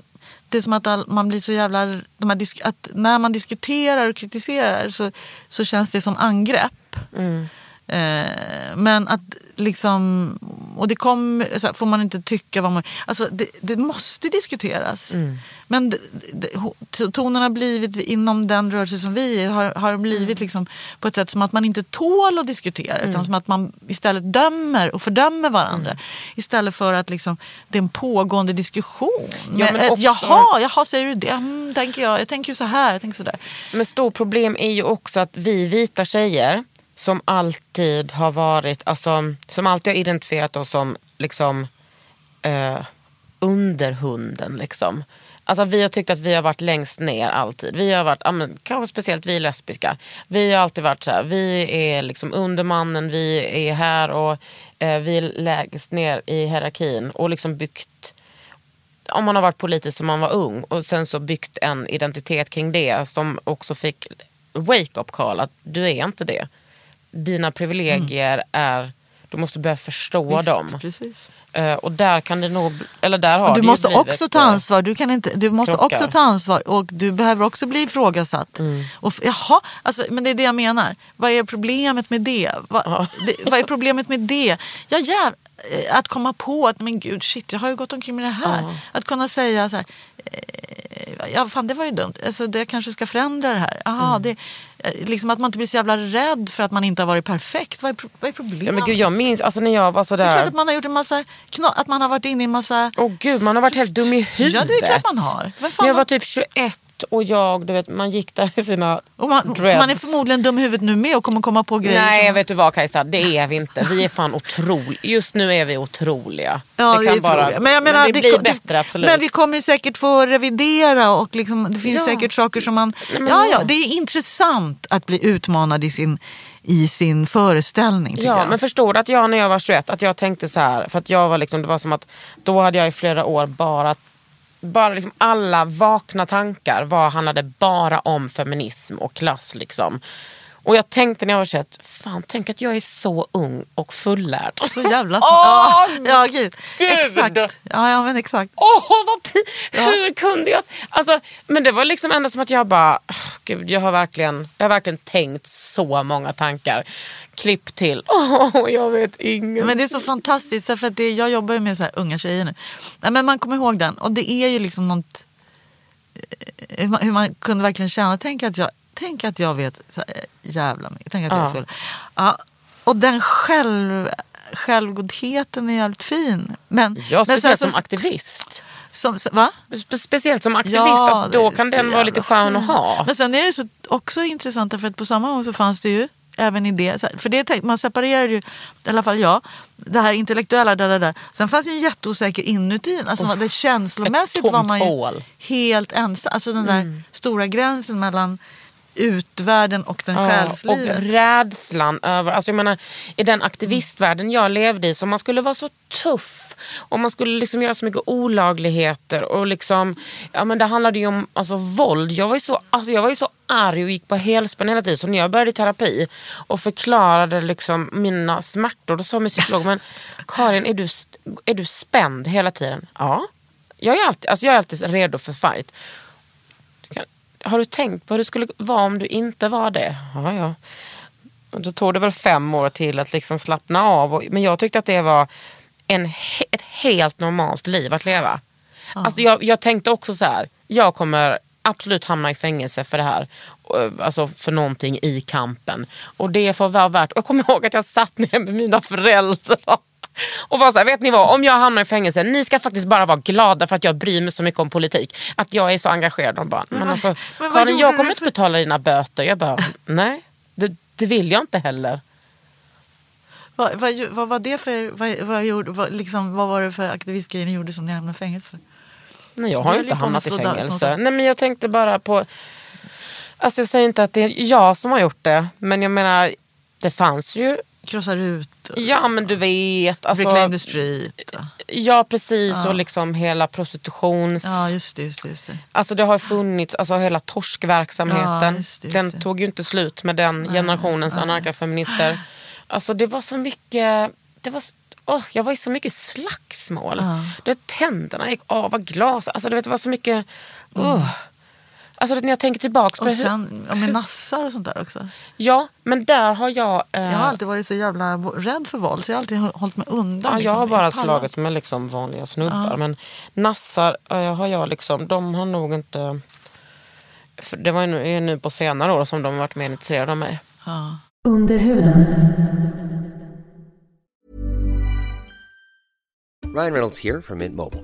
det är som att all, man blir så jävla... De här disk, att när man diskuterar och kritiserar så, så känns det som angrepp. Mm. Eh, men att liksom... Och det kom, så här, får man inte tycka vad man... Alltså det, det måste diskuteras. Men det, det, tonen har blivit inom den rörelse som vi är, har, har blivit liksom på ett sätt som att man inte tål att diskutera. Utan som att man istället dömer och fördömer varandra. Istället för att liksom, det är en pågående diskussion. Ja, men ett, också- jaha, jaha, säger du det? Mm, tänker jag. Jag tänker så här, jag tänker så där. Men stort problem är ju också att vi vita tjejer som alltid har varit, alltså som alltid har identifierat oss som liksom eh, underhunden liksom. Alltså vi har tyckt att vi har varit längst ner alltid. Vi har varit, ja, men, kanske speciellt vi lesbiska. Vi har alltid varit så här, vi är liksom undermannen, vi är här och eh, vi är lägst ner i hierarkin och liksom byggt om man har varit politisk som man var ung och sen så byggt en identitet kring det som också fick wake-up call att du är inte det. Dina privilegier är, du måste börja förstå dem. Precis. Eh, och där kan det nog, eller där har Och det du ju måste också ta eh, ansvar. Du, kan inte, du måste krockar. också ta ansvar och du behöver också bli ifrågasatt. Mm. Och, jaha, alltså, men det är det jag menar. Vad är problemet med det? Vad, det, vad är problemet med det? Ja, jäv, eh, att komma på att men gud, shit, jag har ju gått omkring med det här. Att kunna säga så här, ja fan det var ju dumt, alltså, det kanske ska förändra det här. Aha, Mm. det, eh, liksom att man inte blir så jävla rädd för att man inte har varit perfekt. Vad är, vad är problemet? Ja, men gud, jag minns alltså när jag var det är klart sådär, att man har gjort en massa, att man har varit inne i en massa åh gud man har varit helt dum i huvudet. Ja, det är klart man har. När jag var typ 21 och jag, du vet man gick där i sina Och man, dreads. man är förmodligen dum i huvudet nu med och kommer komma på grejer. Nej, som- vet du vad Kajsa? Det är vi inte. Vi är fan otroliga. Just nu är vi otroliga. Ja, det vi kan bara, men, menar, det, blir ko- bättre, absolut. Men vi kommer säkert få revidera och liksom, det finns Ja. säkert saker som man... men ja, ja. det är intressant att bli utmanad i sin, i sin föreställning Ja, jag. men förstår du att jag när jag var 21, att jag tänkte så här, för att jag var liksom, det var som att då hade jag i flera år bara bara liksom alla vakna tankar var, handlade bara om feminism och klass. Liksom. Och jag tänkte när jag var 21, fan tänk att jag är så ung och fullärd. Så jävla Åh, ja, ja, gud. gud! Exakt. Ja, ja, men exakt. Åh, vad pi- Hur kunde jag? Alltså, men det var liksom ändå som att jag bara, "Åh, gud, jag har verkligen, jag har verkligen tänkt så många tankar. Klipp till, åh, jag vet inget. Men det är så fantastiskt, för att det, jag jobbar ju med så här unga tjejer nu. Nej, men man kommer ihåg den och det är ju liksom något... eh, Hur man, hur man kunde verkligen känna, tänk att jag, tänk att jag vet så här, jävla mycket. Tänk att jag Ja. är full. Ja, och den själv, självgodheten är jävligt fin. Men, Ja, men speciellt så här, som så- aktivist. Som, så- va? Spe- Speciellt som aktivist, Ja, alltså, då kan så den vara lite skön att fin. ha. Men sen är det så också intressant för att på samma gång så fanns det ju även i det, så för det man separerar ju, i alla fall jag, det här intellektuella, där, där, där. sen fanns det ju en jätteosäker inuti, alltså det känslomässigt var man ju hål. Mm. helt ensam, alltså den där stora gränsen mellan utvärlden och den Ja, och själslivet. rädslan över, alltså jag menar i den aktivistvärlden jag levde i så man skulle vara så tuff och man skulle liksom göra så mycket olagligheter och liksom, ja men det handlade ju om alltså, våld. Jag var, ju så, alltså, jag var ju så arg och gick på helspänn hela tiden så när jag började i terapi och förklarade liksom mina smärtor då sa min psykolog, men Karin är du, är du spänd hela tiden? Ja. Jag är alltid, alltså, jag är alltid redo för fight. Har du tänkt på hur det skulle vara om du inte var det? Ja, ja. Och då tog det väl fem år till att liksom slappna av. Och- Men jag tyckte att det var en, ett helt normalt liv att leva. Alltså jag, jag tänkte också så här, jag kommer absolut hamna i fängelse för det här. eh, Alltså för någonting i kampen. Och det får vara värt. Och jag kommer ihåg att jag satt ner med mina föräldrar. Och var så här, vet ni vad, om jag hamnar i fängelse, ni ska faktiskt bara vara glada för att jag bryr mig så mycket om politik. Att jag är så engagerad. De bara, men alltså, men Karin jag kommer inte betala dina böter. Jag bara, nej det, det vill jag inte heller. Vad, vad, vad var det för, vad, vad, gjorde, vad, liksom, vad var det för aktivistgrejer ni gjorde som ni hamnade i fängelse för? Nej, jag har ju inte hamnat i fängelse. Nej, men jag tänkte bara på... Alltså jag säger inte att det är jag som har gjort det. Men jag menar, det fanns ju... Krossa ut, och Ja men du vet. Alltså, reclaim the street. ja precis och liksom hela prostitutions... Ja just det. Just det, just det. Alltså det har funnits, alltså hela torskverksamheten. Ja, just det, den det. tog ju inte slut med den generationens anarkafeminister. Alltså det var så mycket, det var, åh, jag var i så mycket slagsmål. Det, tänderna gick av av glas. Alltså du vet, det var så mycket, åh. Alltså när jag tänker tillbaka på Och hur, sen och med nassar och sånt där också. Ja, men där har jag... eh, Jag har alltid varit så jävla rädd för våld så jag har alltid hållit mig undan. Ja, liksom. jag har bara slagits med liksom vanliga snubbar. Men nassar eh, har jag liksom, de har nog inte... För det var ju nu, är nu på senare år som de har varit mer intresserade av mig. Ja. Under huden. Ryan Reynolds here from Mint Mobile.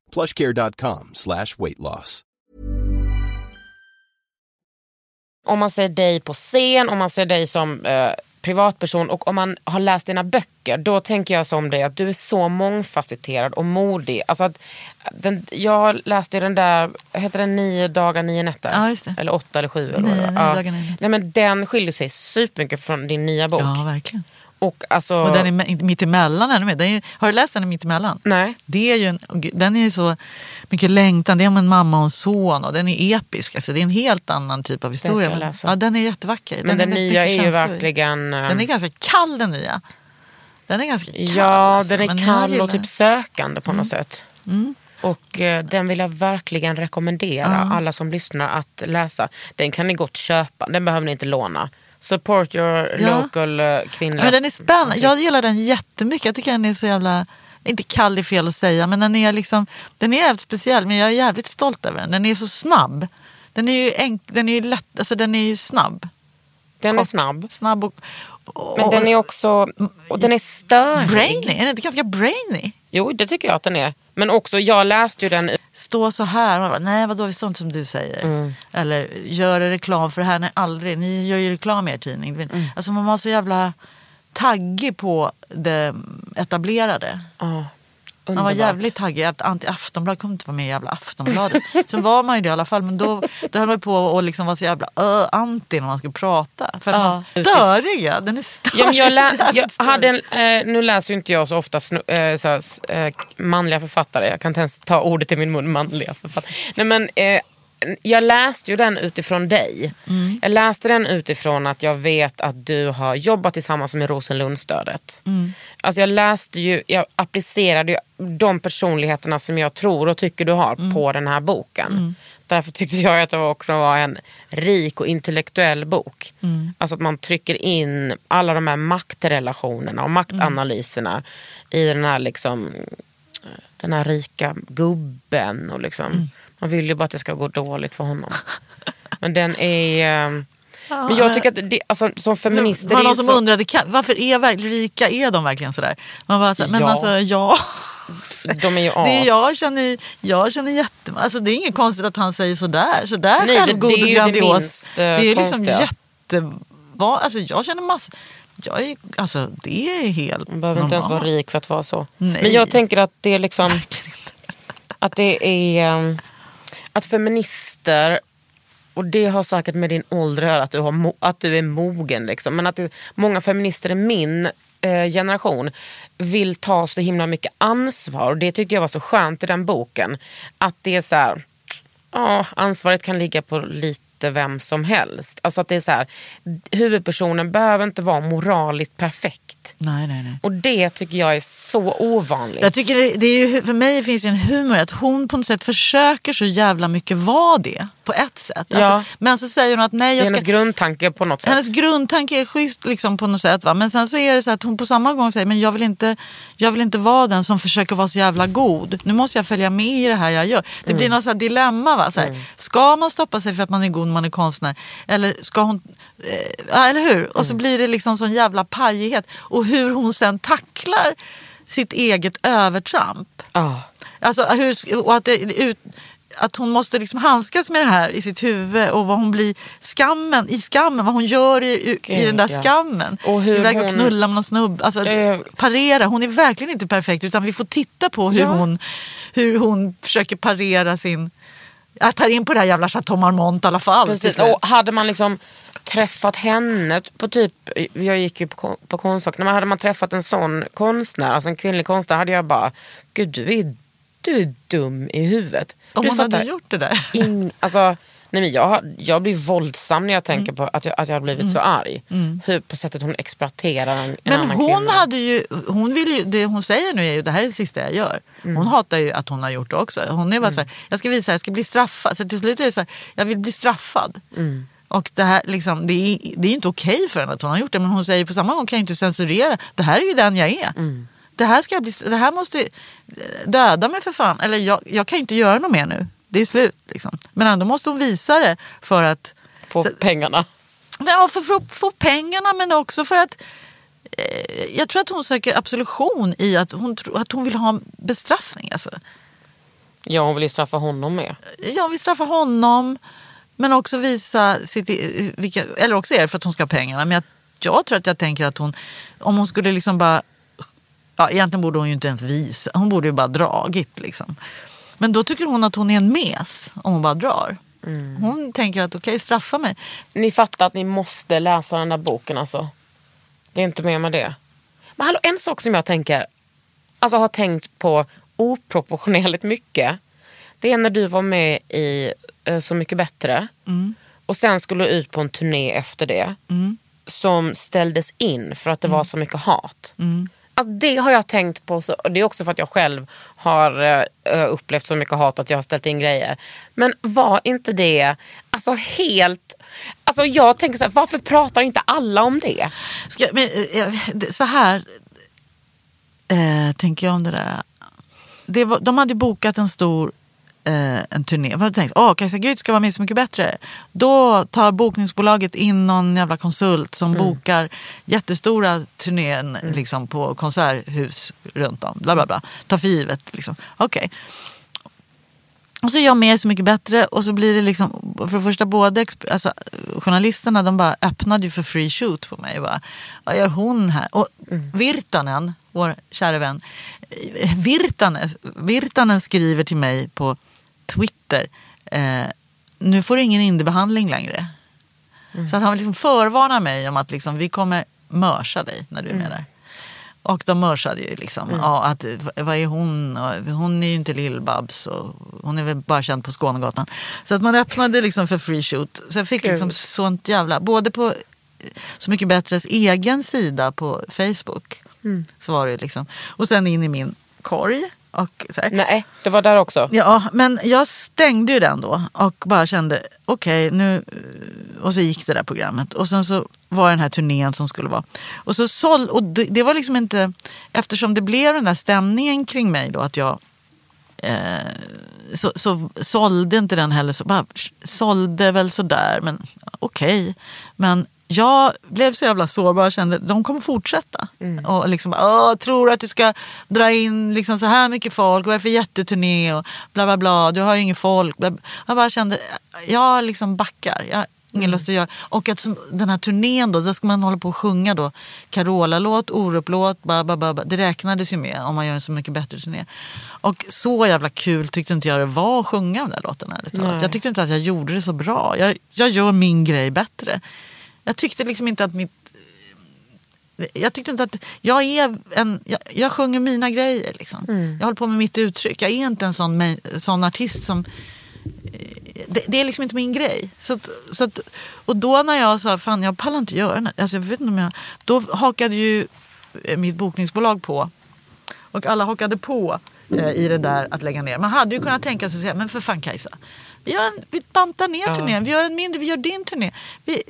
plushcare.com slash weight loss. Om man ser dig på scen, om man ser dig som eh, privatperson och om man har läst dina böcker, då tänker jag som dig att du är så mångfacetterad och modig. Alltså att, den, jag läste ju den där, heter den nio dagar, nio nätter? Ja, just det. Eller åtta eller sju. Eller Nio- nio ja. dagar, nio. Nej, men den skiljer sig supermycket från din nya bok. ja, verkligen. Och alltså, Och den är mi- mitt emellan ännu mer. Den är, har du läst den i mitt emellan? Nej. Det är ju en, den är ju så mycket längtan. Det är om en mamma och en son och den är episk. Alltså, det är en helt annan typ av historia. jag läsa. Ja, den är jättevacker. men den, nya är ju verkligen... eh, Den är ganska kall den nya. Den är ganska kall. Ja, alltså. den Men är jag kall och typ sökande på något Mm. sätt. Och eh, den vill jag verkligen rekommendera alla som lyssnar att läsa. Den kan ni gott köpa, den behöver ni inte låna. Support your Ja. local uh, kvinnliga... Men den är spännande. Jag gillar den jättemycket. Jag tycker den är så jävla... Inte kall är fel att säga, men den är liksom... Den är jävligt speciell, men jag är jävligt stolt över den. Den är så snabb. Den är ju, enk, den är ju lätt, alltså den är ju snabb. Den är kort. snabb. Snabb och... och Men den är också... Och den är störig. Brainy, är den inte ganska brainy? Jo, det tycker jag att den är. Men också, jag läste ju den... Stå så här, bara, nej vadå, det är sånt som du säger. Mm. Eller göra reklam för det här, nej aldrig, ni gör ju reklam i er tidning. Mm. Alltså man var så jävla taggig på det etablerade. Ja, Man var underbart. jävligt taggig. Anti Aftonbladet kommer inte vara med i jävla Aftonbladet. Sen var man ju det i alla fall. Men då, då höll man på och liksom vara så jävla ö, anti när man skulle prata. För att Ja. man störiga. Den är störig. Ja, jag jag hade en, eh, nu läser ju inte jag så ofta snu- eh, så här, eh, manliga författare. Jag kan inte ens ta ordet i min mun, manliga författare. Nej, men, eh, jag läste ju den utifrån dig. Mm. Jag läste den utifrån att jag vet att du har jobbat tillsammans med Rosenlundstödet. Mm. Alltså jag läste ju, jag applicerade ju de personligheterna som jag tror och tycker du har Mm. på den här boken. Därför tyckte jag att det också var en rik och intellektuell bok. Mm. Alltså att man trycker in alla de här maktrelationerna och maktanalyserna i den här liksom den här rika gubben. Och liksom, Man vill ju bara att det ska gå dåligt för honom. Men den är... eh, Men jag tycker att det, alltså, som feminister... Det var någon som så, undrade, varför är rika, är de verkligen sådär? Man bara, så, men Ja. alltså ja. de är ju as. Det jag känner, jag känner jätte... Alltså det är inget konstigt att han säger sådär. Sådär Nej, det- självgod det och det grandios. minst, det eh, är liksom konstiga. jätte... Alltså jag känner massor... Jag är, alltså det är helt Man behöver inte ens vara rik för att vara så. Nej. Men jag tänker att det är liksom... Att det är... Att feminister, och det har säkert med din ålder att göra, att du, har, att du är mogen. Liksom. Men att det, många feminister i min eh, generation vill ta så himla mycket ansvar. Och det tyckte jag var så skönt i den boken. Att det är så här... Ja, ansvaret kan ligga på lite vem som helst. Alltså att det är så här, huvudpersonen behöver inte vara moraliskt perfekt. Nej, nej, nej. Och det tycker jag är så ovanligt. Jag tycker det, det är ju, för mig finns det en humor att hon på något sätt försöker så jävla mycket vara det. På ett sätt. Alltså, Ja. Men så säger hon att nej jag ska... hennes grundtanke på något sätt. Hennes grundtanke är schysst liksom, på något sätt. Va? Men sen så är det så att hon på samma gång säger men jag vill, inte, jag vill inte vara den som försöker vara så jävla god. Nu måste jag följa med i det här jag gör. Det Mm. blir något så här dilemma. Va? Så här, Ska man stoppa sig för att man är god när man är konstnär? Eller ska hon... Eh, eller hur? Och Mm. så blir det liksom sån jävla pajighet. Och hur hon sen tacklar sitt eget övertramp. Ja. Alltså, hur, och att, det, ut, att hon måste liksom handskas med det här i sitt huvud och vad hon blir skammen, i skammen, vad hon gör i, i, i den där skammen. Och hur Iväg och knulla med någon snubbe. Alltså, Eh. parera. Hon är verkligen inte perfekt utan vi får titta på hur, Ja. hon, hur hon försöker parera sin... Jag tar in på det här jävla Chateau Marmont i alla fall. Precis. Och hade man liksom träffat henne på typ, jag gick ju på, på Konstfack, hade man träffat en sån konstnär, alltså en kvinnlig konstnär, hade jag bara, gud du är, du är dum i huvudet. Om du hon hade gjort det där. In, alltså, nej men jag, jag blir våldsam när jag Mm. tänker på att jag, att jag har blivit så arg. Hur, på sättet hon exploaterar en, en Men annan hon kvinna. hade ju, hon vill ju, det hon säger nu är ju det här är det sista jag gör. Mm. Hon hatar ju att hon har gjort det också. Hon är bara så här, jag ska visa, jag ska bli straffad. Så till slut är det så här, jag vill bli straffad. Mm. Och det här liksom, det är, det är inte okej för henne att hon har gjort det. Men hon säger på samma gång kan jag inte censurera. Det här är ju den jag är. Mm. Det, här ska jag bli, det här måste döda mig för fan. Eller jag, jag kan inte göra något mer nu. Det är slut. Liksom. Men ändå måste hon visa det för att Få så- pengarna. Ja, för, för att få pengarna men också för att eh, jag tror att hon söker absolution i att hon, att hon vill ha bestraffning. Alltså. Ja hon vill ju straffa honom med. Jag vill straffa honom men också visa sitt, vilka, eller också är det för att hon ska ha pengarna. Men jag, jag tror att jag tänker att hon, om hon skulle liksom bara, ja egentligen borde hon ju inte ens visa, hon borde ju bara dragit liksom. Men då tycker hon att hon är en mes om hon bara drar. Hon tänker att okej, straffa mig. Ni fattar att ni måste läsa den där boken alltså. Det är inte mer med det. Men hallå, en sak som jag tänker, alltså har tänkt på oproportionerligt mycket. Det är när du var med i eh, Så mycket bättre. Och sen skulle du ut på en turné efter det. Som ställdes in för att det var så mycket hat. Alltså, det har jag tänkt på. Så, och det är också för att jag själv har eh, eh, upplevt så mycket hat att jag har ställt in grejer. Men var inte det alltså helt... Alltså jag tänker så här, varför pratar inte alla om det? Ska, men, eh, så här eh, tänker jag om det där. Det var, de hade bokat en stor eh, en turné. Jag hade tänkt att Kajsa Gryt ska vara med Så mycket bättre. Då tar bokningsbolaget in någon jävla konsult som bokar jättestora turnén liksom, på konserthus runt om. Bla, bla, bla. Ta för givet. Liksom. Okej. Och så är jag med Så mycket bättre och så blir det liksom, för det första både alltså, journalisterna de bara öppnade ju för free shoot på mig. Bara, Vad gör hon här? Och Virtanen, vår kära vän, Virtanen, Virtanen skriver till mig på Twitter, eh, nu får du ingen indiebehandling längre. Så att han liksom förvarnar mig om att liksom, vi kommer mörsa dig när du är med där. Och de mörsade ju liksom. Ja, att, vad är hon? Hon är ju inte Lill-Babs hon är väl bara känd på Skånegatan. Så att man öppnade liksom för free shoot. Så jag fick liksom sånt jävla, både på Så mycket bättres egen sida på Facebook. Så var det liksom. Och sen in i min korg. Och så här. Nej, det var där också. Ja, men jag stängde ju den då och bara kände okej nu eh, och så gick det där programmet och sen så var den här turnén som skulle vara. Och så såld, och det, det var liksom inte eftersom det blev den där stämningen kring mig då att jag eh, så, så sålde inte den heller så bara sålde väl sådär men okej. Men jag blev så jävla sårbar och kände de kommer fortsätta. Mm. Och liksom, Åh, tror att du ska dra in liksom så här mycket folk? Vad är det för jätteturné? Och bla bla bla. Du har ju inget folk. Bla, bla. Jag bara kände, jag liksom backar. Jag har ingen Mm. lust att göra. Och att den här turnén då, då ska man hålla på och sjunga då. Carola-låt, Orup-låt, ba, ba, ba, ba. det räknades ju med om man gör en så mycket bättre turné. Och så jävla kul tyckte inte jag det var att sjunga de där låtarna. Jag tyckte inte att jag gjorde det så bra. Jag, jag gör min grej bättre. Jag tyckte liksom inte att mitt... Jag tyckte inte att... Jag är en... Jag, jag sjunger mina grejer liksom. Jag håller på med mitt uttryck. Jag är inte en sån, sån artist som... eh, Det, det är liksom inte min grej. Så att, så att, och då när jag sa fan jag pallar inte göra det. Alltså jag vet inte om jag, då hakade ju eh, mitt bokningsbolag på. Och alla hakade på eh, i det där att lägga ner. Man hade ju kunnat tänka sig att säga, men för fan Kajsa. Vi, gör en, vi bantar ner turnén, vi gör en mindre, vi gör din turné. Vi,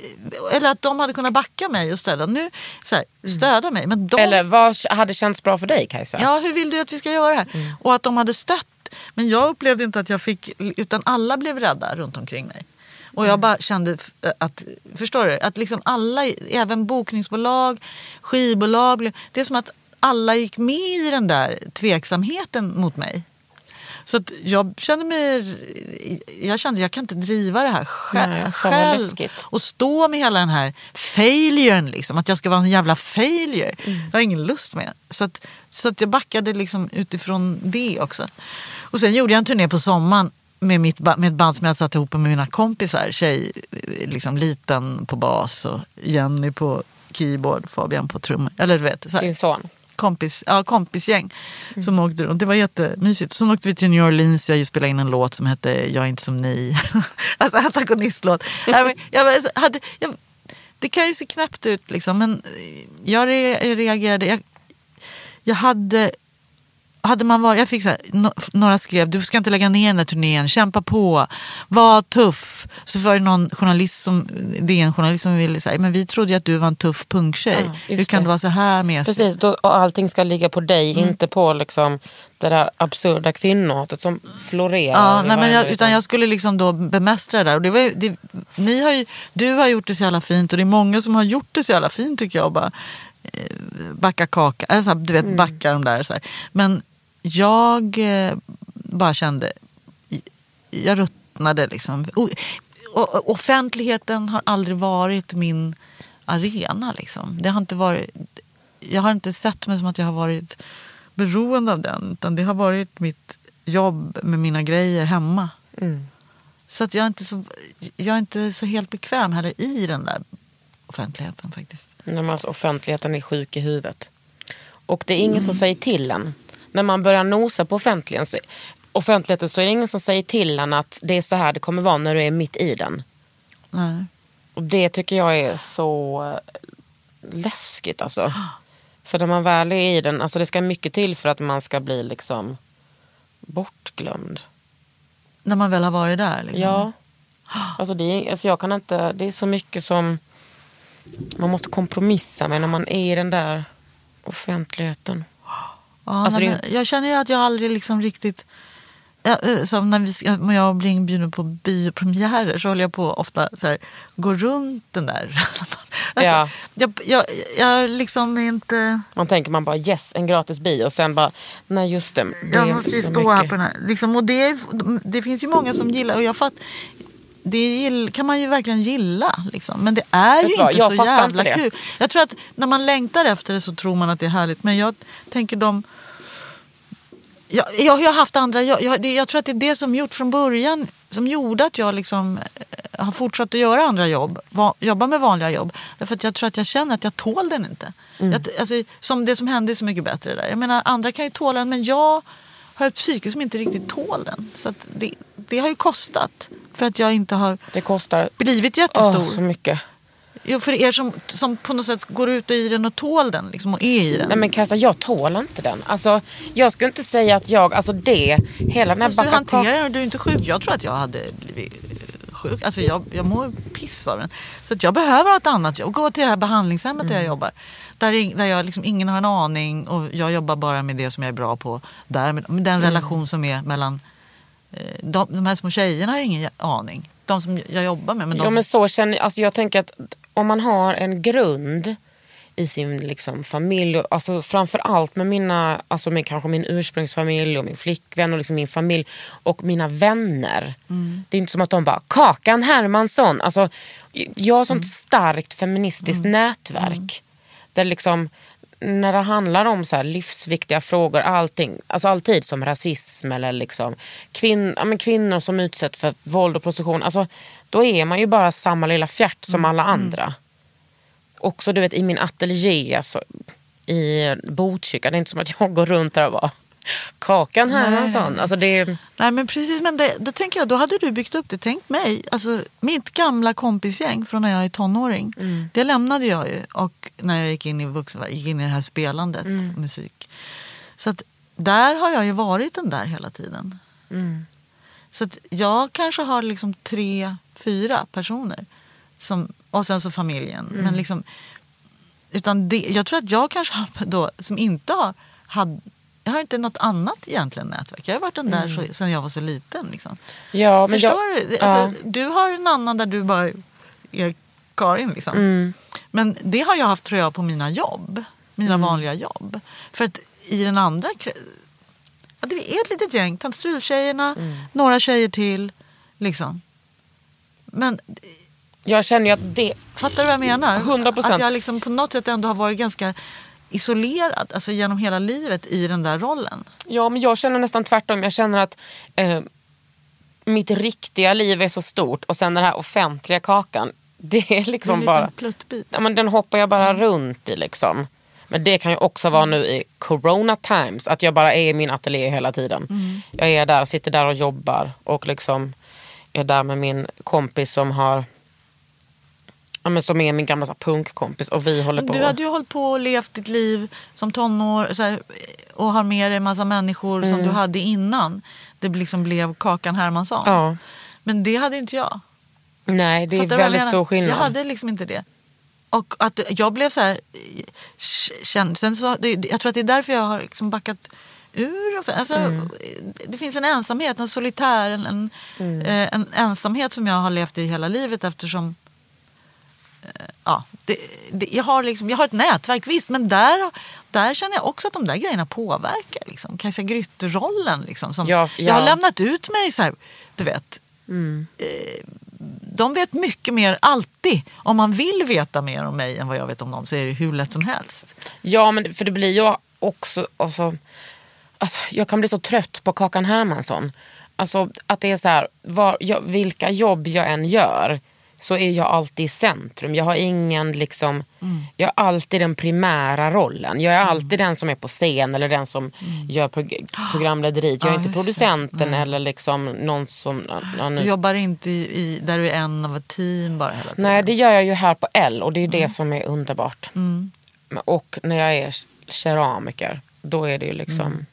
eller att de hade kunnat backa mig och stödja. Nu, så här, stödja mig. Men de, Eller vad hade känts bra för dig Kajsa? Ja, hur vill du att vi ska göra det här? Mm. Och att de hade stött. Men jag upplevde inte att jag fick, utan alla blev rädda runt omkring mig. Och Mm. jag bara kände att, förstår du? Att liksom alla, även bokningsbolag, skivbolag. Det är som att alla gick med i den där tveksamheten mot mig. Så jag kände mig, jag kände jag kan inte driva det här själv. Nej, själv. Och stå med hela den här failuren, liksom, att jag ska vara en jävla failure. Mm. Jag har ingen lust med. Så att, så att jag backade liksom utifrån det också. Och sen gjorde jag en turné på sommaren med, mitt, med ett band som jag satt ihop med mina kompisar. Tjej, liksom liten på bas och Jenny på keyboard, Fabian på trummor. Eller du vet, så här Din son? Kompis, ja, kompisgäng som åkte runt. Det var jättemysigt. Sen åkte vi till New Orleans. Jag spelade in en låt som hette Jag är inte som ni. alltså antagonistlåt. Jag, var- hade, jag, det kan ju se knäppt ut liksom, men jag re, reagerade. Jag, jag hade hade man varit, jag fick så här, några skrev du ska inte lägga ner den där turnén, kämpa på, var tuff. Så var det någon journalist som, det är en journalist som ville säga, men vi trodde ju att du var en tuff punktjej. Ja, Hur kan det. du vara så här med? Precis, då, och allting ska ligga på dig, inte på liksom det där absurda kvinnohatet som florerar. Ja, nej, men jag, utan jag skulle liksom då bemästra det där. Och det var ju, det, ni har ju, du har gjort det så jävla fint och det är många som har gjort det så jävla fint tycker jag. Bara, eh, backa kaka, så här, du vet backa de där. Så här. Men jag eh, bara kände, jag ruttnade liksom. Och, offentligheten har aldrig varit min arena. Liksom. Det har inte varit, jag har inte sett mig som att jag har varit beroende av den. Utan det har varit mitt jobb med mina grejer hemma. Så att jag är, inte så, jag är inte så helt bekväm heller i den där offentligheten faktiskt. Nej, men alltså, offentligheten är sjuk i huvudet. Och det är ingen som säger till en. När man börjar nosa på offentligheten så, offentligheten så är det ingen som säger till en att det är så här det kommer vara när du är mitt i den. Nej. Och det tycker jag är så eh, läskigt alltså. För när man väl är i den, alltså det ska mycket till för att man ska bli liksom bortglömd. När man väl har varit där. Liksom. Ja. Alltså det, är, alltså jag kan inte, det är så mycket som man måste kompromissa med när man är i den där offentligheten. Ja, Alltså nej, det- jag känner ju att jag aldrig liksom riktigt... Ja, eh, som när, vi, när jag blir inbjuden på biopremiärer så håller jag på ofta så här, gå runt den där. alltså, Ja. jag, jag, jag liksom inte... Man tänker man bara yes, en gratis bio och sen bara nej just det. det Jag måste ju stå mycket. här på den här. Liksom, och det, det finns ju många som gillar och jag fatt, det kan man ju verkligen gilla. Liksom. Men det är ju inte jag så jävla inte kul. Jag tror att när man längtar efter det så tror man att det är härligt. Men jag tänker de... Jag, jag har haft andra... Jag, jag, jag tror att det är det som gjort från början som gjorde att jag liksom eh, har fortsatt att göra andra jobb. Va, jobba med vanliga jobb. Därför att jag tror att jag känner att jag tål den inte. Mm. Jag, alltså, som det som hände är så mycket bättre där. Jag menar andra kan ju tåla den men jag har ett psyke som inte riktigt tål den. Så det, det har ju kostat. För att jag inte har Det kostar blivit jättestor. så mycket. Jo, för er som, som på något sätt går ut i den och tål den liksom, och är i den. Nej men Kajsa, jag tål inte den. Alltså, jag skulle inte säga att jag, alltså det, hela den här Fast du hanterar den du är inte sjuk. Jag tror att jag hade blivit eh, sjuk. Alltså jag, jag mår piss av den. Så att jag behöver ett annat jobb. Gå till det här behandlingshemmet där jag jobbar. Där, där jag liksom, ingen har en aning och jag jobbar bara med det som jag är bra på. Där, med, med den relation som är mellan... Eh, de, de här små tjejerna har ingen aning. De som jag jobbar med. Men de, Ja men så känner jag, alltså jag tänker att om man har en grund i sin liksom, familj, alltså, framför allt med mina, alltså med kanske min ursprungsfamilj och min flickvän och liksom min familj och mina vänner. Det är inte som att de bara, Kakan Hermansson. Alltså, jag har sånt starkt feministiskt nätverk. Där liksom, när det handlar om så här livsviktiga frågor, allting, alltså alltid som rasism eller liksom kvinn, ja, men kvinnor som utsätts för våld och prostitution. Alltså, då är man ju bara samma lilla fjärt som alla andra. Också du vet i min ateljé alltså, i Botkyrka, det är inte som att jag går runt där och bara Kakan Hermansson. Alltså det Nej men precis, men det, då tänker jag, då hade du byggt upp det. Tänk mig, alltså mitt gamla kompisgäng från när jag är tonåring. Det lämnade jag ju och när jag gick in i vuxen, gick in i det här spelandet, musik. Så att där har jag ju varit den där hela tiden. Så att jag kanske har liksom tre, fyra personer. Som, och sen så familjen. Men liksom, utan det, jag tror att jag kanske har då, som inte har, had, jag har inte något annat egentligen nätverk. Jag har varit den där så, sen jag var så liten. Liksom. ja, men Förstår jag, du? Alltså, Du har en annan där du bara är Karin. Liksom. Mm. Men det har jag haft tror jag på mina jobb. Mina Mm. vanliga jobb. För att i den andra... Ja, det är ett litet gäng. Tant Strul-tjejerna, Mm. några tjejer till. Liksom. Men jag känner ju att det, fattar du vad jag menar? 100%. Att jag liksom på något sätt ändå har varit ganska isolerad alltså genom hela livet i den där rollen. ja, men jag känner nästan tvärtom. Jag känner att eh, mitt riktiga liv är så stort och sen den här offentliga kakan, det är Det är liksom en bara... pluttbit. Ja, men den hoppar jag bara runt i liksom. Men det kan ju också vara nu i corona times, att jag bara är i min ateljé hela tiden. Jag är där, sitter där och jobbar och liksom är där med min kompis som har Ja, men som är min gamla så här, punkkompis och vi håller på. Du hade ju hållit på och levt ditt liv som tonår så här, och har med dig en massa människor som du hade innan det liksom blev Kakan Hermansson. Mm. Ja. Men det hade inte jag. Nej, det är Fattar väldigt stor skillnad. Jag hade liksom inte det. Och att jag blev så här känd. Sen så, jag tror att det är därför jag har liksom backat ur. Alltså, Mm. Det finns en ensamhet, en solitär, en, en, Mm. eh, en ensamhet som jag har levt i hela livet eftersom Ja, det, det, jag, har liksom, jag har ett nätverk, visst, men där, där känner jag också att de där grejerna påverkar. Liksom. Kajsa Grytt-rollen. Liksom, som, Ja, Jag har ja. lämnat ut mig så här, du vet. Mm. Eh, de vet mycket mer, alltid. Om man vill veta mer om mig än vad jag vet om dem så är det hur lätt som helst. Ja, men för det blir ju också... Alltså, alltså, jag kan bli så trött på Kakan Hermansson. Alltså att det är så här, var, jag, vilka jobb jag än gör så är jag alltid i centrum. Jag har ingen liksom, jag har alltid den primära rollen. Jag är alltid den som är på scen eller den som gör prog programlederiet. Jag är Ja, inte producenten eller liksom någon som... Nu Du jobbar inte i, i, där du är en av ett team bara hela tiden. Nej, det gör jag ju här på L och det är det som är underbart. Mm. Och när jag är keramiker, då är det ju liksom...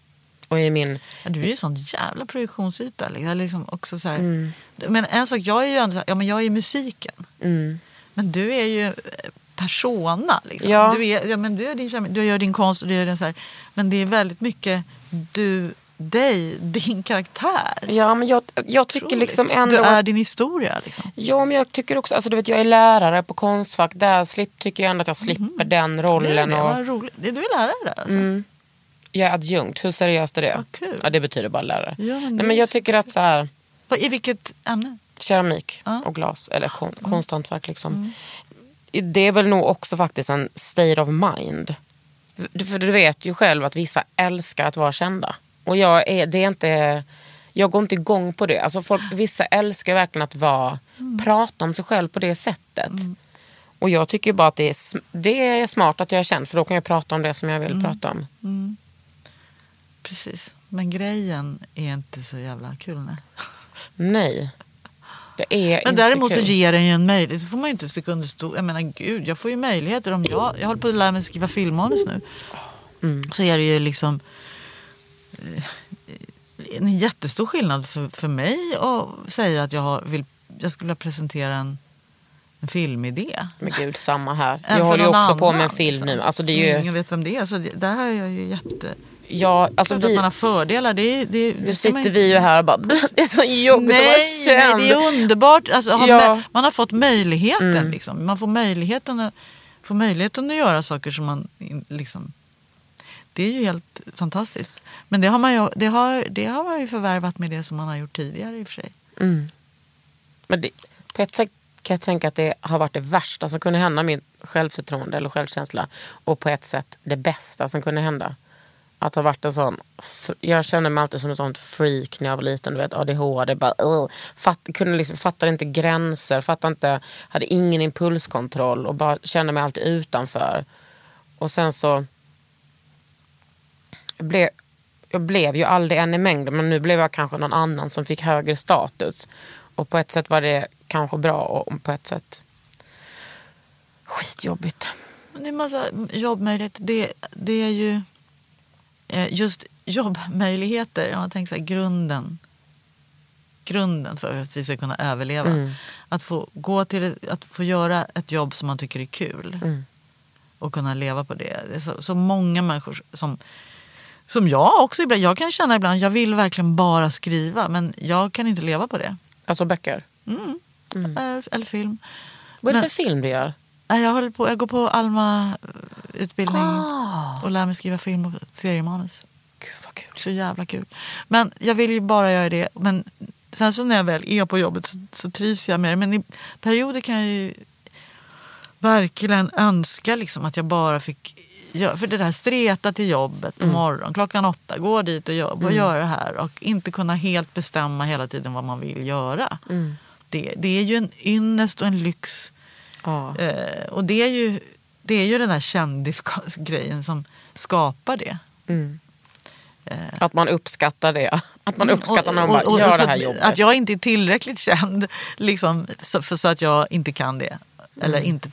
Mm. Och i min... Ja, du är ju sån jävla projektionsyta. Liksom. Liksom också så här, Mm. Men en sak, jag är ju ändå ja, men jag är musiken. Mm. Men du är ju eh, persona. Liksom. Ja. Du, är, ja, men du, är din, du gör din konst och du gör den så här. Men det är väldigt mycket du, dig, din karaktär. Ja, men jag, jag tycker Otroligt. liksom ändå... Du är din historia. Liksom. Ja, men jag tycker också... Alltså, du vet, jag är lärare på Konstfack. Där slip, tycker jag ändå att jag slipper den Det är rollen. det, Och, roligt. Du är lärare där alltså? Mm. Jag är adjunkt. Hur seriöst är det? Vad kul. Ja, det betyder bara lärare. Ja, men Nej, men jag tycker att så här... Vad- I vilket ämne? keramik Ja. Mm. och glas, eller kon, konsthantverk. Liksom. Det är väl nog också faktiskt en state of mind. För, för du vet ju själv att vissa älskar att vara kända. Och jag, är, det är inte, jag går inte igång på det. Alltså folk, vissa älskar verkligen att vara, Mm. prata om sig själv på det sättet. Och jag tycker bara att det är, sm- det är smart att jag är känd för då kan jag prata om det som jag vill Mm. prata om. Precis. Men grejen är inte så jävla kul. Nej. Nej. Det är Men däremot så ger den ju en möjlighet. Så får man ju inte sticka under stol. Jag menar gud, jag får ju möjligheter. Om jag, jag håller på att lära mig skriva filmmanus nu. Mm. Så är det ju liksom eh, en jättestor skillnad för, för mig att säga att jag, har, vill, jag skulle vilja presentera en, en filmidé. Men gud, samma här. Jag håller ju också på med en annan, film liksom, nu. Alltså det är ju... ingen vet vem det är. Så det, där har jag ju jätte... Ja, alltså Klart att vi, man har fördelar. Det, det, det nu sitter inte- vi ju här och bara, det är så jobbigt Nej, att vara nej, känd. det är underbart. Alltså, Ja. man har fått möjligheten. Mm. Liksom. Man får möjligheten, att, får möjligheten att göra saker som man... Liksom, det är ju helt fantastiskt. Men det har, man ju, det, har, det har man ju förvärvat med det som man har gjort tidigare i och för sig. Mm. Men det, på ett sätt kan jag tänka att det har varit det värsta som kunde hända min självförtroende eller självkänsla. Och på ett sätt det bästa som kunde hända. Att ha varit en sån, jag kände mig alltid som en sån freak när jag var liten. Du vet ADHD, bara, uh, fatt, kunde liksom, fattade inte gränser, fattade inte, hade ingen impulskontroll och bara kände mig alltid utanför. Och sen så jag blev, jag blev ju aldrig en i mängden men nu blev jag kanske någon annan som fick högre status. Och på ett sätt var det kanske bra och på ett sätt skitjobbigt. Men det är massa jobbmöjligheter. Det, det är ju just jobbmöjligheter. Om man tänker så här, grunden. Grunden för att vi ska kunna överleva. Mm. Att, få gå till, att få göra ett jobb som man tycker är kul. Mm. Och kunna leva på det. Det är så, så många människor som som jag också ibland, jag kan känna ibland, jag vill verkligen bara skriva men jag kan inte leva på det. Alltså böcker. Mm. Eller, eller film. Vad är det Men- för film du gör? Jag, håller på, jag går på Alma eh, utbildning Ah. och lär mig skriva film och seriemanus. Gud vad kul. Så jävla kul. Men jag vill ju bara göra det. Men sen så när jag väl är på jobbet så, så trivs jag med det. Men i perioder kan jag ju verkligen önska liksom att jag bara fick göra, för det där streta till jobbet på morgonen klockan åtta, gå dit och jobba och göra det här och inte kunna helt bestämma hela tiden vad man vill göra. Det, det är ju en ynnest och en lyx. Ja. Eh, och det är ju, det är ju den där kändisgrejen som skapar det. Mm. Att man uppskattar det. Att man uppskattar när man Mm, Och- bara och- gör och det här att- jobbet. Att jag inte är tillräckligt känd liksom, så, för så att jag inte kan det. Eller Mm. inte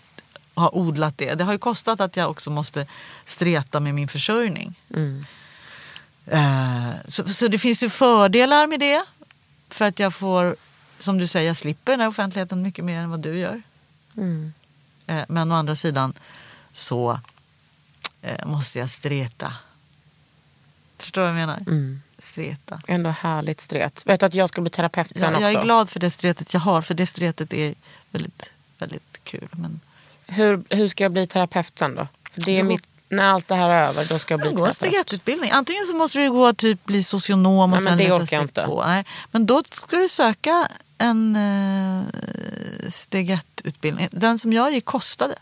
har odlat det. Det har ju kostat att jag också måste streta med min försörjning. Mm. Eh, så, så det finns ju fördelar med det. För att jag får, som du säger, jag slipper den här offentligheten mycket mer än vad du gör. Mm. Eh, men å andra sidan så eh, måste jag streta. Förstår du vad jag menar? Mm. Streta. Ändå härligt stret. Vet du att jag ska bli terapeut sen Ja, också? jag är glad för det stretet jag har, för det stretet är väldigt, väldigt kul. Men Hur, hur ska jag bli terapeut sen då? För det är mitt, när allt det här är över, då ska jag bli gå en terapeut. stegetutbildning. Antingen så måste du gå typ bli socionom och Nej, sen läsa steg två. Nej, men då ska du söka en uh, steg ett-utbildning. Den som jag gick kostade.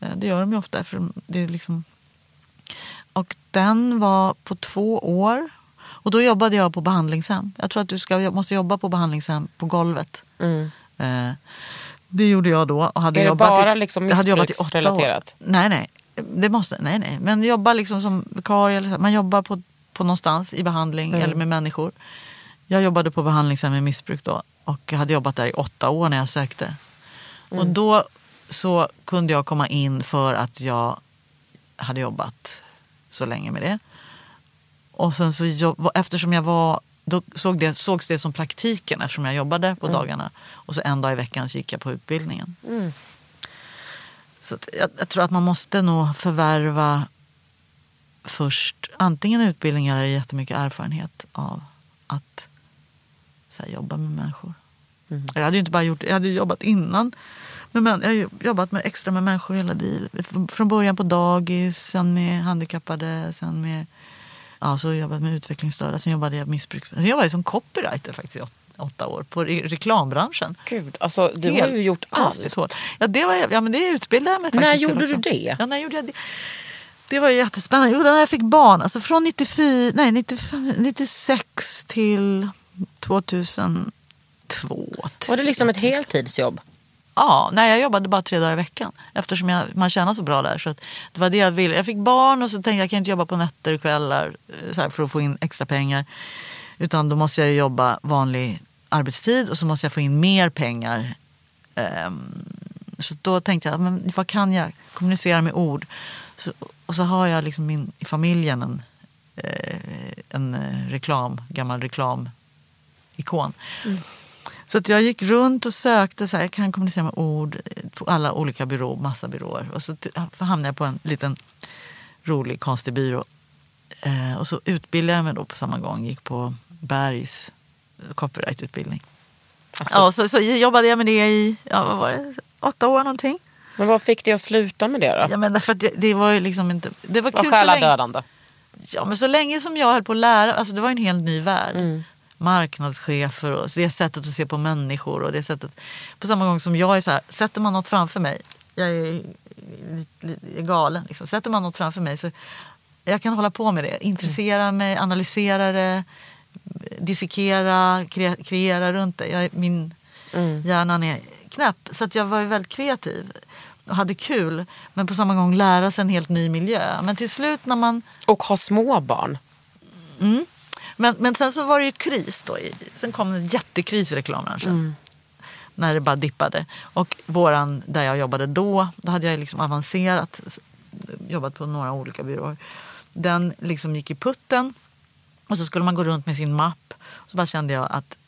Eh, Det gör de ju ofta. För det är liksom... Och den var på två år. Och då jobbade jag på behandlingshem. Jag tror att du ska, måste jobba på behandlingshem på golvet. Mm. Eh, det gjorde jag då. Och hade Är det jobbat bara i, liksom hade jobbat i åtta år. missbruksrelaterat? Nej, nej. Det måste, nej, nej. Men jobba liksom som vikarie. Man jobbar på, på någonstans i behandling Mm. eller med människor. Jag jobbade på behandlingshem med missbruk då. Och jag hade jobbat där i åtta år när jag sökte. Och Mm. då så kunde jag komma in för att jag hade jobbat så länge med det. Och sen så jobb, eftersom jag var, då såg det, sågs det som praktiken eftersom jag jobbade på dagarna. Och så en dag i veckan så gick jag på utbildningen. Mm. Så jag, jag tror att man måste nog förvärva först antingen utbildningar eller jättemycket erfarenhet av att så här, jobba med människor. Jag hade inte bara gjort jag hade jobbat innan. Men jag har jobbat med, extra med människor hela tiden. Från början på dagis, sen med handikappade, sen med ja, så jobbat med utvecklingsstörda, sen jobbade jag missbruk. Sen jobbade jag som copywriter faktiskt i åt, åtta år på re- reklambranschen. Gud, alltså du har Helt ju gjort allt. hårt. Ja, det, var, ja, men det utbildade jag mig När faktiskt till gjorde också. du det? Ja, när gjorde jag det? Det var ju jättespännande. Jo, när jag fick barn. Alltså från 94, nej, 95, 96 till 2002. Var det liksom ett heltidsjobb? Ja, nej, jag jobbade bara tre dagar i veckan. Eftersom jag, man tjänar så bra där. Så det var det jag ville. Jag fick barn och så tänkte jag jag kan inte jobba på nätter och kvällar eh, för att få in extra pengar. Utan då måste jag jobba vanlig arbetstid och så måste jag få in mer pengar. Ehm, så då tänkte jag, men vad kan jag kommunicera med ord? Så, och så har jag liksom min, i familjen en, eh, en eh, reklam, gammal reklamikon. Så att jag gick runt och sökte, så här, jag kan kommunicera med ord på alla olika byråer, massa byråer. Och så hamnade jag på en liten rolig, konstig byrå. Eh, och så utbildade jag mig då på samma gång. Gick på Bergs copyrightutbildning. Alltså, Ja, så, så jobbade jag med det i ja, vad var det, åtta år någonting. Men vad fick dig att sluta med det då? Ja, men därför det, det var ju liksom inte... Det var Vad kul så länge, ja, men så länge som jag höll på att lära. Alltså det var en helt ny värld. Mm. Marknadschefer och det sättet att se på människor. och det sättet På samma gång som jag är så här, sätter man något framför mig. Jag är, är galen. Liksom. Sätter man något framför mig så jag kan hålla på med det. Intressera mig, analysera det, dissekera, kre, kreera runt det. Jag, min hjärnan är knäpp. Så att jag var väldigt kreativ och hade kul. Men på samma gång lära sig en helt ny miljö. Men till slut när man Och ha småbarn. Men, men sen så var det ju kris då. Sen kom en jättekris i reklambranschen. När det bara dippade. Och våran, där jag jobbade då, då hade jag liksom avancerat. Jobbat på några olika byråer. Den liksom gick i putten. Och så skulle man gå runt med sin mapp. Så bara kände jag att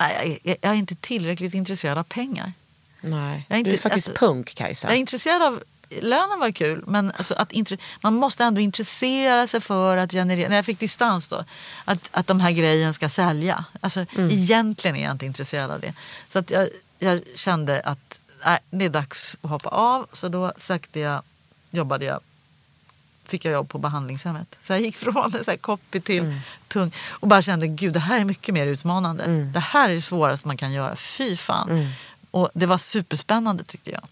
nej, jag, jag är inte tillräckligt intresserad av pengar. Nej, Jag är du är inte- faktiskt alltså- punk Kajsa. Jag är intresserad av lönen var kul, men alltså att man måste ändå intressera sig för att generera, när jag fick distans då, att, att de här grejerna ska sälja. Alltså egentligen är jag inte intresserad av det. Så att jag, jag kände att nej, det är dags att hoppa av, så då sökte jag, jobbade jag fick jag jobb på behandlingshemmet. Så jag gick från så här copy till tung och bara kände gud det här är mycket mer utmanande. Det här är det svåraste man kan göra. Fy fan. Och det var superspännande tyckte jag.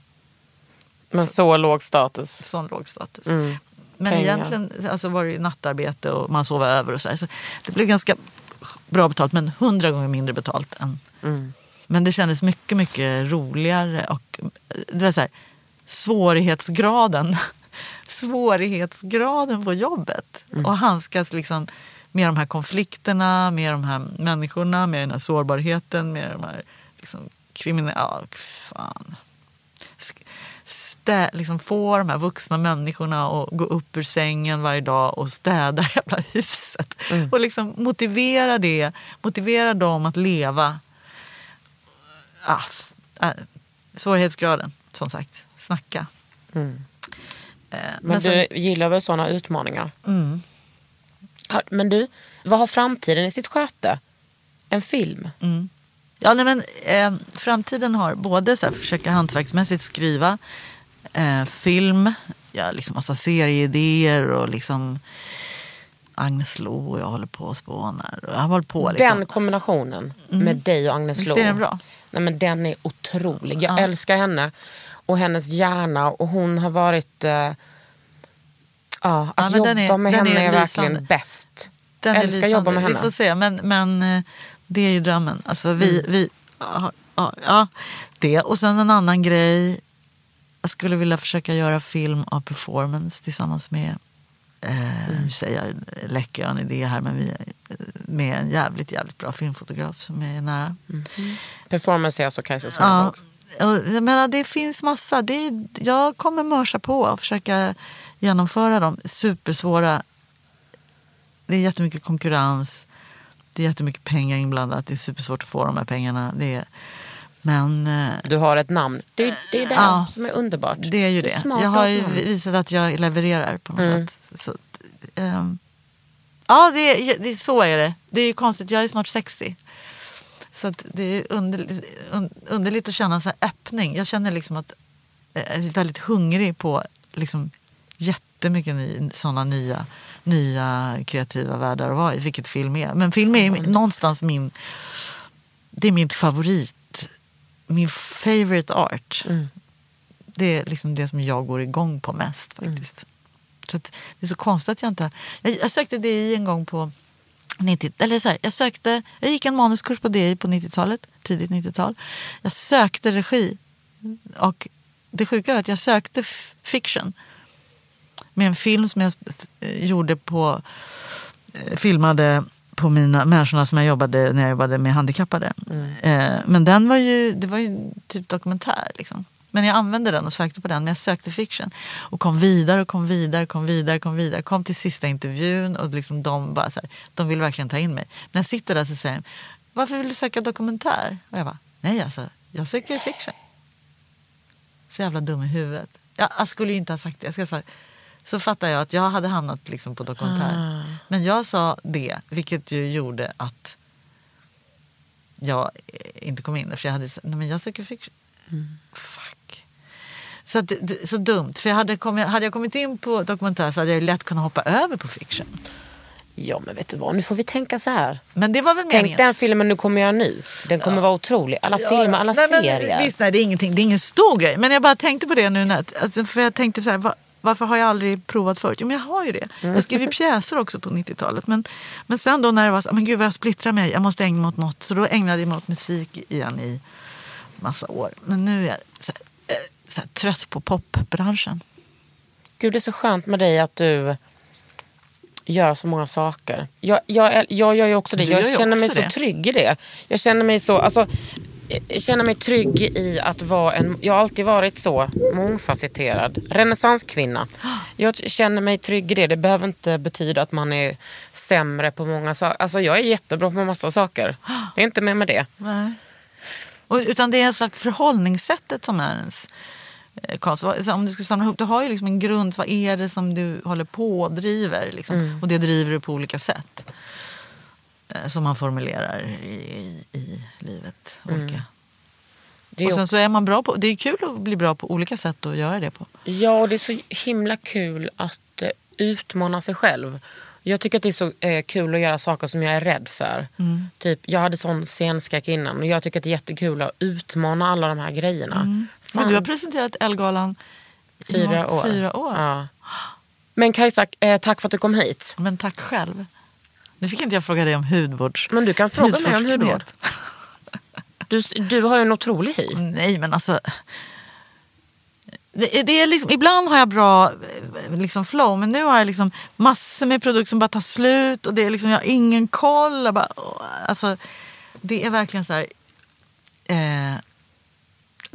Men så låg status. Sån låg status. Mm. Men Pengar. egentligen alltså, var det ju nattarbete och man sov över och så, här. så Det blev ganska bra betalt men hundra gånger mindre betalt. Än. Mm. Men det kändes mycket, mycket roligare. Och, det var så här, svårighetsgraden svårighetsgraden på jobbet. Mm. Och handskas liksom med de här konflikterna, med de här människorna, med den här sårbarheten, med de här liksom, kriminella... Ja, fan. Stä, liksom få de här vuxna människorna att gå upp ur sängen varje dag och städa jävla huset. Och liksom motivera det, motivera dem att leva. Ah, äh, svårighetsgraden, som sagt. Snacka. Eh, Men sen- du gillar väl sådana utmaningar? Mm. Men du, vad har framtiden i sitt sköte? En film? Ja, nej, men, eh, framtiden har både så här, försöka hantverksmässigt skriva eh, film, ja, liksom massa serieidéer och liksom Agnes Lo och jag håller på och spånar. Och jag har på liksom. Den kombinationen med dig och Agnes Visst Lo. är den bra? Nej, men den är otrolig. Jag älskar henne och hennes hjärna. Och hon har varit... Eh, ja, att men jobba är- med henne är är, verkligen bäst. Den älskar lysande. jobba med henne. Vi får se, men, men eh, det är ju drömmen. Alltså, vi, Mm. vi, ja, ja, ja, det. Och sen en annan grej. Jag skulle vilja försöka göra film av performance tillsammans med Eh, Mm. Säger jag, läcker jag en idé här, men vi, med en jävligt, jävligt bra filmfotograf som är nära. Performance är alltså Kajsa Ja, och jag menar, det finns massa. Det är, jag kommer mörsa på och försöka genomföra dem. Supersvåra. Det är jättemycket konkurrens. Det är jättemycket pengar inblandat. Det är supersvårt att få de här pengarna. Det är, men eh, Du har ett namn. Det, det är det Ja. som är underbart. det är ju det. Jag har ju visat att jag levererar på något Mm. sätt. Så, ehm, ja, det det, så är det. Det är ju konstigt. Jag är snart 60. Så det är underligt, un, underligt att känna en sån här öppning. Jag känner liksom att jag är väldigt hungrig på liksom jättemycket ny, sådana nya, nya kreativa världar att vara i, vilket film är. Men film är Mm. någonstans min... Det är min favorit. Min favorite art. Mm. Det är liksom det som jag går igång på mest faktiskt. Så att det är så konstigt att jag inte... Jag, jag sökte DI en gång på 90... Eller så här, jag, sökte, jag gick en manuskurs på DI på 90-talet, tidigt 90-tal. Jag sökte regi. Och det sjuka var att jag sökte fiction. Med en film som jag gjorde på... eh, Filmade på mina människorna som jag jobbade när jag jobbade med handikappade. Eh, men den var ju, det var ju typ dokumentär. Liksom. Men jag använde den och sökte på den. Men jag sökte fiction. Och kom vidare och kom vidare, kom vidare, kom vidare. Kom till sista intervjun och liksom de bara så här, de vill verkligen ta in mig. När jag sitter där så säger de, varför vill du söka dokumentär? Och jag bara, nej alltså, jag söker fiction. Så jävla dum i huvudet. Jag, jag skulle ju inte ha sagt det. Jag skulle ha sagt, så fattade jag att jag hade hamnat liksom på dokumentär. Ah. Men jag sa det, vilket ju gjorde att jag eh, inte kom in. För jag hade sagt, nej men jag söker fiction. Mm. Fuck. Så, att, så dumt. För jag hade, kommit, hade jag kommit in på dokumentär så hade jag lätt kunnat hoppa över på fiction. Ja men vet du vad, nu får vi tänka så här. Men det var väl Tänk meningen. den filmen du kommer göra nu. Den kommer vara otrolig. Alla filmer, alla nej, men, serier. Visst, nej, det är ingenting. Det är ingen stor grej. Men jag bara tänkte på det nu. När, alltså, för jag tänkte så här, va, varför har jag aldrig provat förut? Jo, men jag har ju det. Jag skrev ju pjäser också på 90-talet. Men, men sen då när det var så men gud vad jag splittrar mig. Jag måste ägna mig åt något. Så då ägnade jag mig åt musik igen i massa år. Men nu är jag så här, eh, så här, trött på popbranschen. Gud, det är så skönt med dig att du gör så många saker. Jag, jag, jag gör ju också det. Jag känner mig också så det. trygg i det. Jag känner mig så... Alltså, känner mig trygg i att vara en... Jag har alltid varit så mångfacetterad. Renässanskvinna. Jag känner mig trygg i det. Det behöver inte betyda att man är sämre på många saker. Alltså jag är jättebra på massa saker. Jag är inte med med det. Nej. Och, utan det är en slags förhållningssättet som är ens eh, konst. Om du ska samla ihop, du har ju liksom en grund. Vad är det som du håller på och driver? Liksom. Mm. Och det driver du på olika sätt. Eh, Som man formulerar i, i, i livet. Olika. Mm. Det är Och sen så är man bra på, det är kul att bli bra på olika sätt att göra det på. Ja, och det är så himla kul att eh, utmana sig själv. Jag tycker att det är så eh, kul att göra saker som jag är rädd för. Mm. Typ, jag hade sån scenskräck innan och jag tycker att det är jättekul att utmana alla de här grejerna. Men Fan, du har presenterat Ellegalan i fyra år. Fyra år. Ja. Men Kajsa, eh, tack för att du kom hit. Men tack själv. Nu fick inte jag fråga dig om hudvårds... Men du kan fråga mig om hudvård. Du, du har ju en otrolig hy. Nej, men alltså... Det, det är liksom, ibland har jag bra eh, liksom flow, men nu har jag liksom massor med produkter som bara tar slut och det är liksom, jag har ingen koll. Bara, alltså, det är verkligen så här... Eh,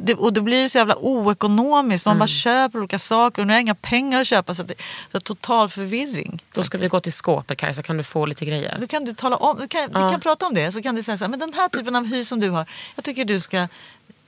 det, och då blir det så jävla oekonomiskt. Man bara köper olika saker och nu har jag inga pengar att köpa. Så, det, så total förvirring. Då ska vi gå till skåpet Kajsa, kan du få lite grejer? Då kan du tala om, du kan, vi kan prata om det. Så kan du säga så här, men den här typen av hy som du har, jag tycker du ska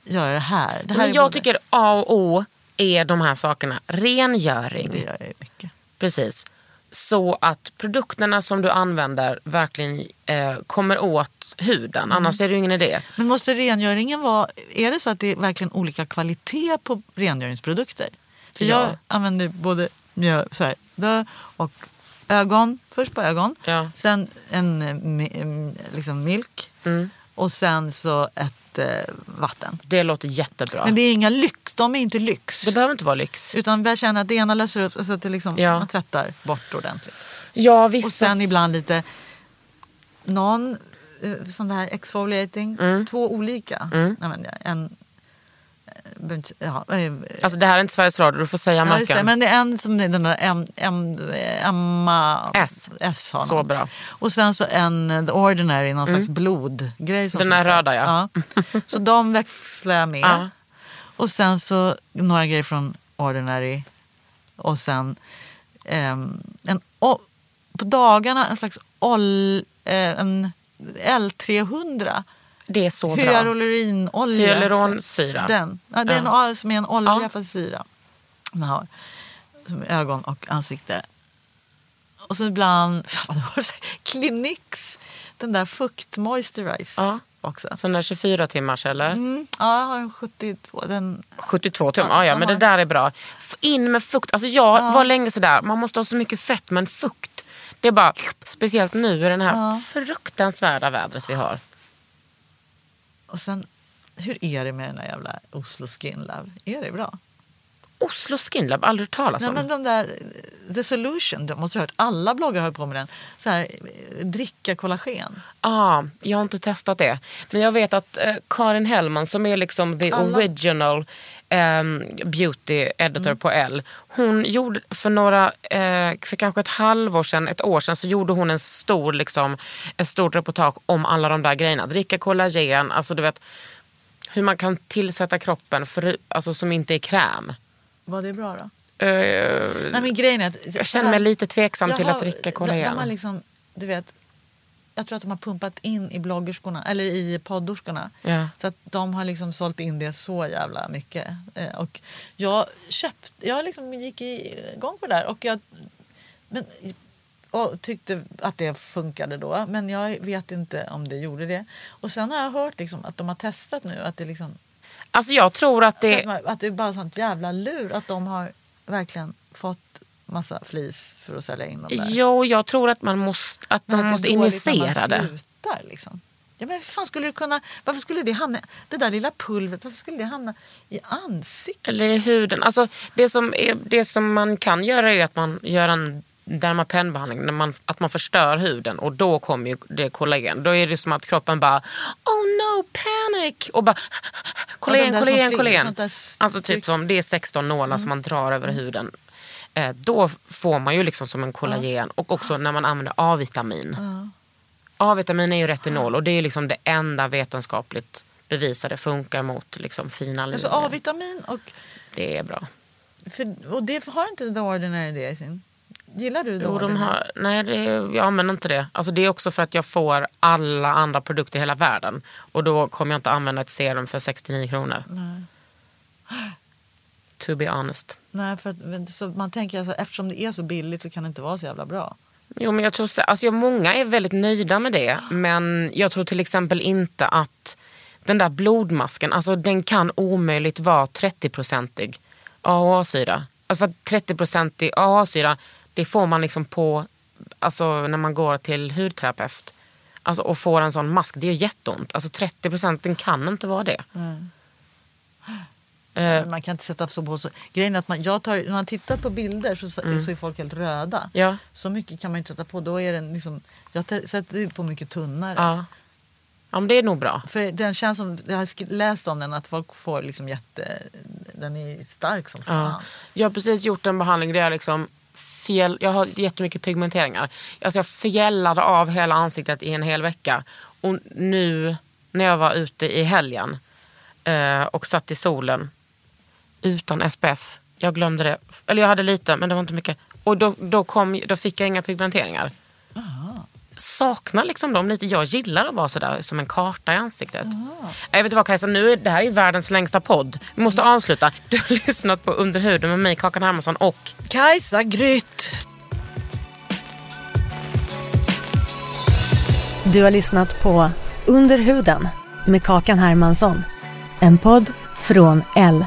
göra det här. Det här Men jag både- tycker A och O är de här sakerna. Rengöring. Det gör jag ju mycket. Precis. Så att produkterna som du använder verkligen eh, kommer åt huden. Mm. Annars är det ju ingen idé. Men måste rengöringen vara, är det så att det är verkligen olika kvalitet på rengöringsprodukter? För Ja. jag använder både mjö, så här, dö och ögon, först på ögon, Ja. sen en liksom milk Mm. och sen så ett eh, vatten. Det låter jättebra. Men det är inga lyx, de är inte lyx. Det behöver inte vara lyx. Utan jag känner att det ena löser upp så att det liksom, Ja. man tvättar bort ordentligt. Ja, vissa... Och sen ibland lite någon sån där exfoliating. Mm. Två olika använder jag. En, eh, ja, eh, Alltså det här är inte Sveriges Radio, du får säga ja, det, men det är en som är den där M, M, Emma S. S har Så bra. Mm. Och sen så en eh, The Ordinary, någon slags blodgrej. som Den där röda, ja. Så de växlar jag med. Ja. Och sen så några grejer från Ordinary. Och sen ehm, en, på dagarna en slags ol, eh, en L300. Det är så bra. Hyaluronolja. Hyaluronsyra. Den. Ja, det är en, Ja. ja. som är en olja Ja. för syra. Man har. Som ögon och ansikte. Och så ibland, vad var det? Cliniques. Den där fukt moisturize Ja. också. Sån där 24 timmars eller? Mm, ja, jag har en 72. Den, 72 tum. Ja, Ja, ja, men det där är bra. In med fukt. Alltså jag var länge sådär, man måste ha så mycket fett men fukt. Det är bara, speciellt nu i det här Ja. fruktansvärda vädret vi har. och sen, hur är det med den där jävla Oslo Skin Lab? Är det bra? Oslo Skin Lab, aldrig hört talas Nej, om. men de där, The Solution, de måste ha hört. Alla bloggar har på med den. Så här, eh, dricka kollagen. Ah, jag har inte testat det. Men jag vet att eh, Karin Hellman som är liksom the Alla. original ehm, beauty editor Mm. på L. Hon gjorde för några, eh, för kanske ett halvår sedan, ett år sedan så gjorde hon en stor, liksom, ett stort reportage om alla de där grejerna. Dricka kollagen, alltså du vet hur man kan tillsätta kroppen för, alltså, som inte är kräm. Var det bra då? Eh, Nej, men grejen är att, jag känner mig lite tveksam till Jaha, att dricka Där, där kollagen. man liksom, du vet, jag tror att de har pumpat in i bloggerskorna, eller i poddorskorna. Ja. Så att de har liksom sålt in det så jävla mycket. Eh, och jag köpt, jag liksom gick igång på det där och jag men, och tyckte att det funkade då. Men jag vet inte om det gjorde det. Och sen har jag hört liksom att de har testat nu att det liksom Alltså jag tror att att, det... man- att det är bara sånt jävla lur att de har verkligen fått massa flis för att sälja in dem där. Jo, jag tror att man måste, att de måste när injicera det. slutar, liksom. Ja, men fan skulle det kunna, varför skulle det hamna, det där lilla pulvret, varför skulle det hamna i ansiktet? Eller i huden. Alltså, det, som är, det som man kan göra är att man gör en dermapenbehandling, när man, att man förstör huden och då kommer ju det kollagen. Då är det som att kroppen bara oh no panic och bara kollagen, Ja, kollagen, kollagen. Alltså typ som det är 16 nålar som man drar över huden. Eh, då får man ju liksom som en kollagen och också när man använder A-vitamin. A-vitamin är ju retinol och det är liksom det enda vetenskapligt bevisade funkar mot liksom fina linjer. Alltså A-vitamin och, Det är bra. för, och det har inte The Ordinary sin? Gillar du The Jo, de Ordinary? har, nej, det, jag använder inte det. Alltså, det är också för att jag får alla andra produkter i hela världen. Och då kommer jag inte använda ett serum för 69 kronor. To be honest. Nej, för så man tänker alltså, eftersom det är så billigt så kan det inte vara så jävla bra. Jo, men jag tror, så- alltså, många är väldigt nöjda med det. Men jag tror till exempel inte att den där blodmasken, alltså den kan omöjligt vara 30-procentig AHA-syra. Alltså för att 30-procentig AHA-syra, det får man liksom på, alltså när man går till hudterapeut. Alltså och får en sån mask, det gör jätteont. Alltså 30 procent, den kan inte vara det. Eh, Men Man kan inte sätta så på så. Grejen att man, jag tar, när man tittar på bilder så, så är folk helt röda. Mm. Ja. Så mycket kan man inte sätta på. Då är den liksom, jag te- sätter på mycket tunnare. ja. ja, men det är nog bra. För den känns som, jag har läst om den att folk får liksom jätte, den är stark som fan. Ja. Jag har precis gjort en behandling där jag liksom fjäll, jag har jättemycket pigmenteringar. Alltså jag fjällade av hela ansiktet i en hel vecka. Och nu när jag var ute i helgen eh, och satt i solen utan SPF. Jag glömde det. Eller jag hade lite men det var inte mycket. Och då, då, kom, då fick jag inga pigmenteringar. Saknar liksom dem lite. Jag gillar att vara sådär som en karta i ansiktet. Jag vet inte vad Kajsa, nu är, det här är världens längsta podd. Vi måste avsluta. Du har lyssnat på Under huden med mig, Kakan Hermansson och Kajsa Grytt! Du har lyssnat på Under huden med Kakan Hermansson. En podd från L.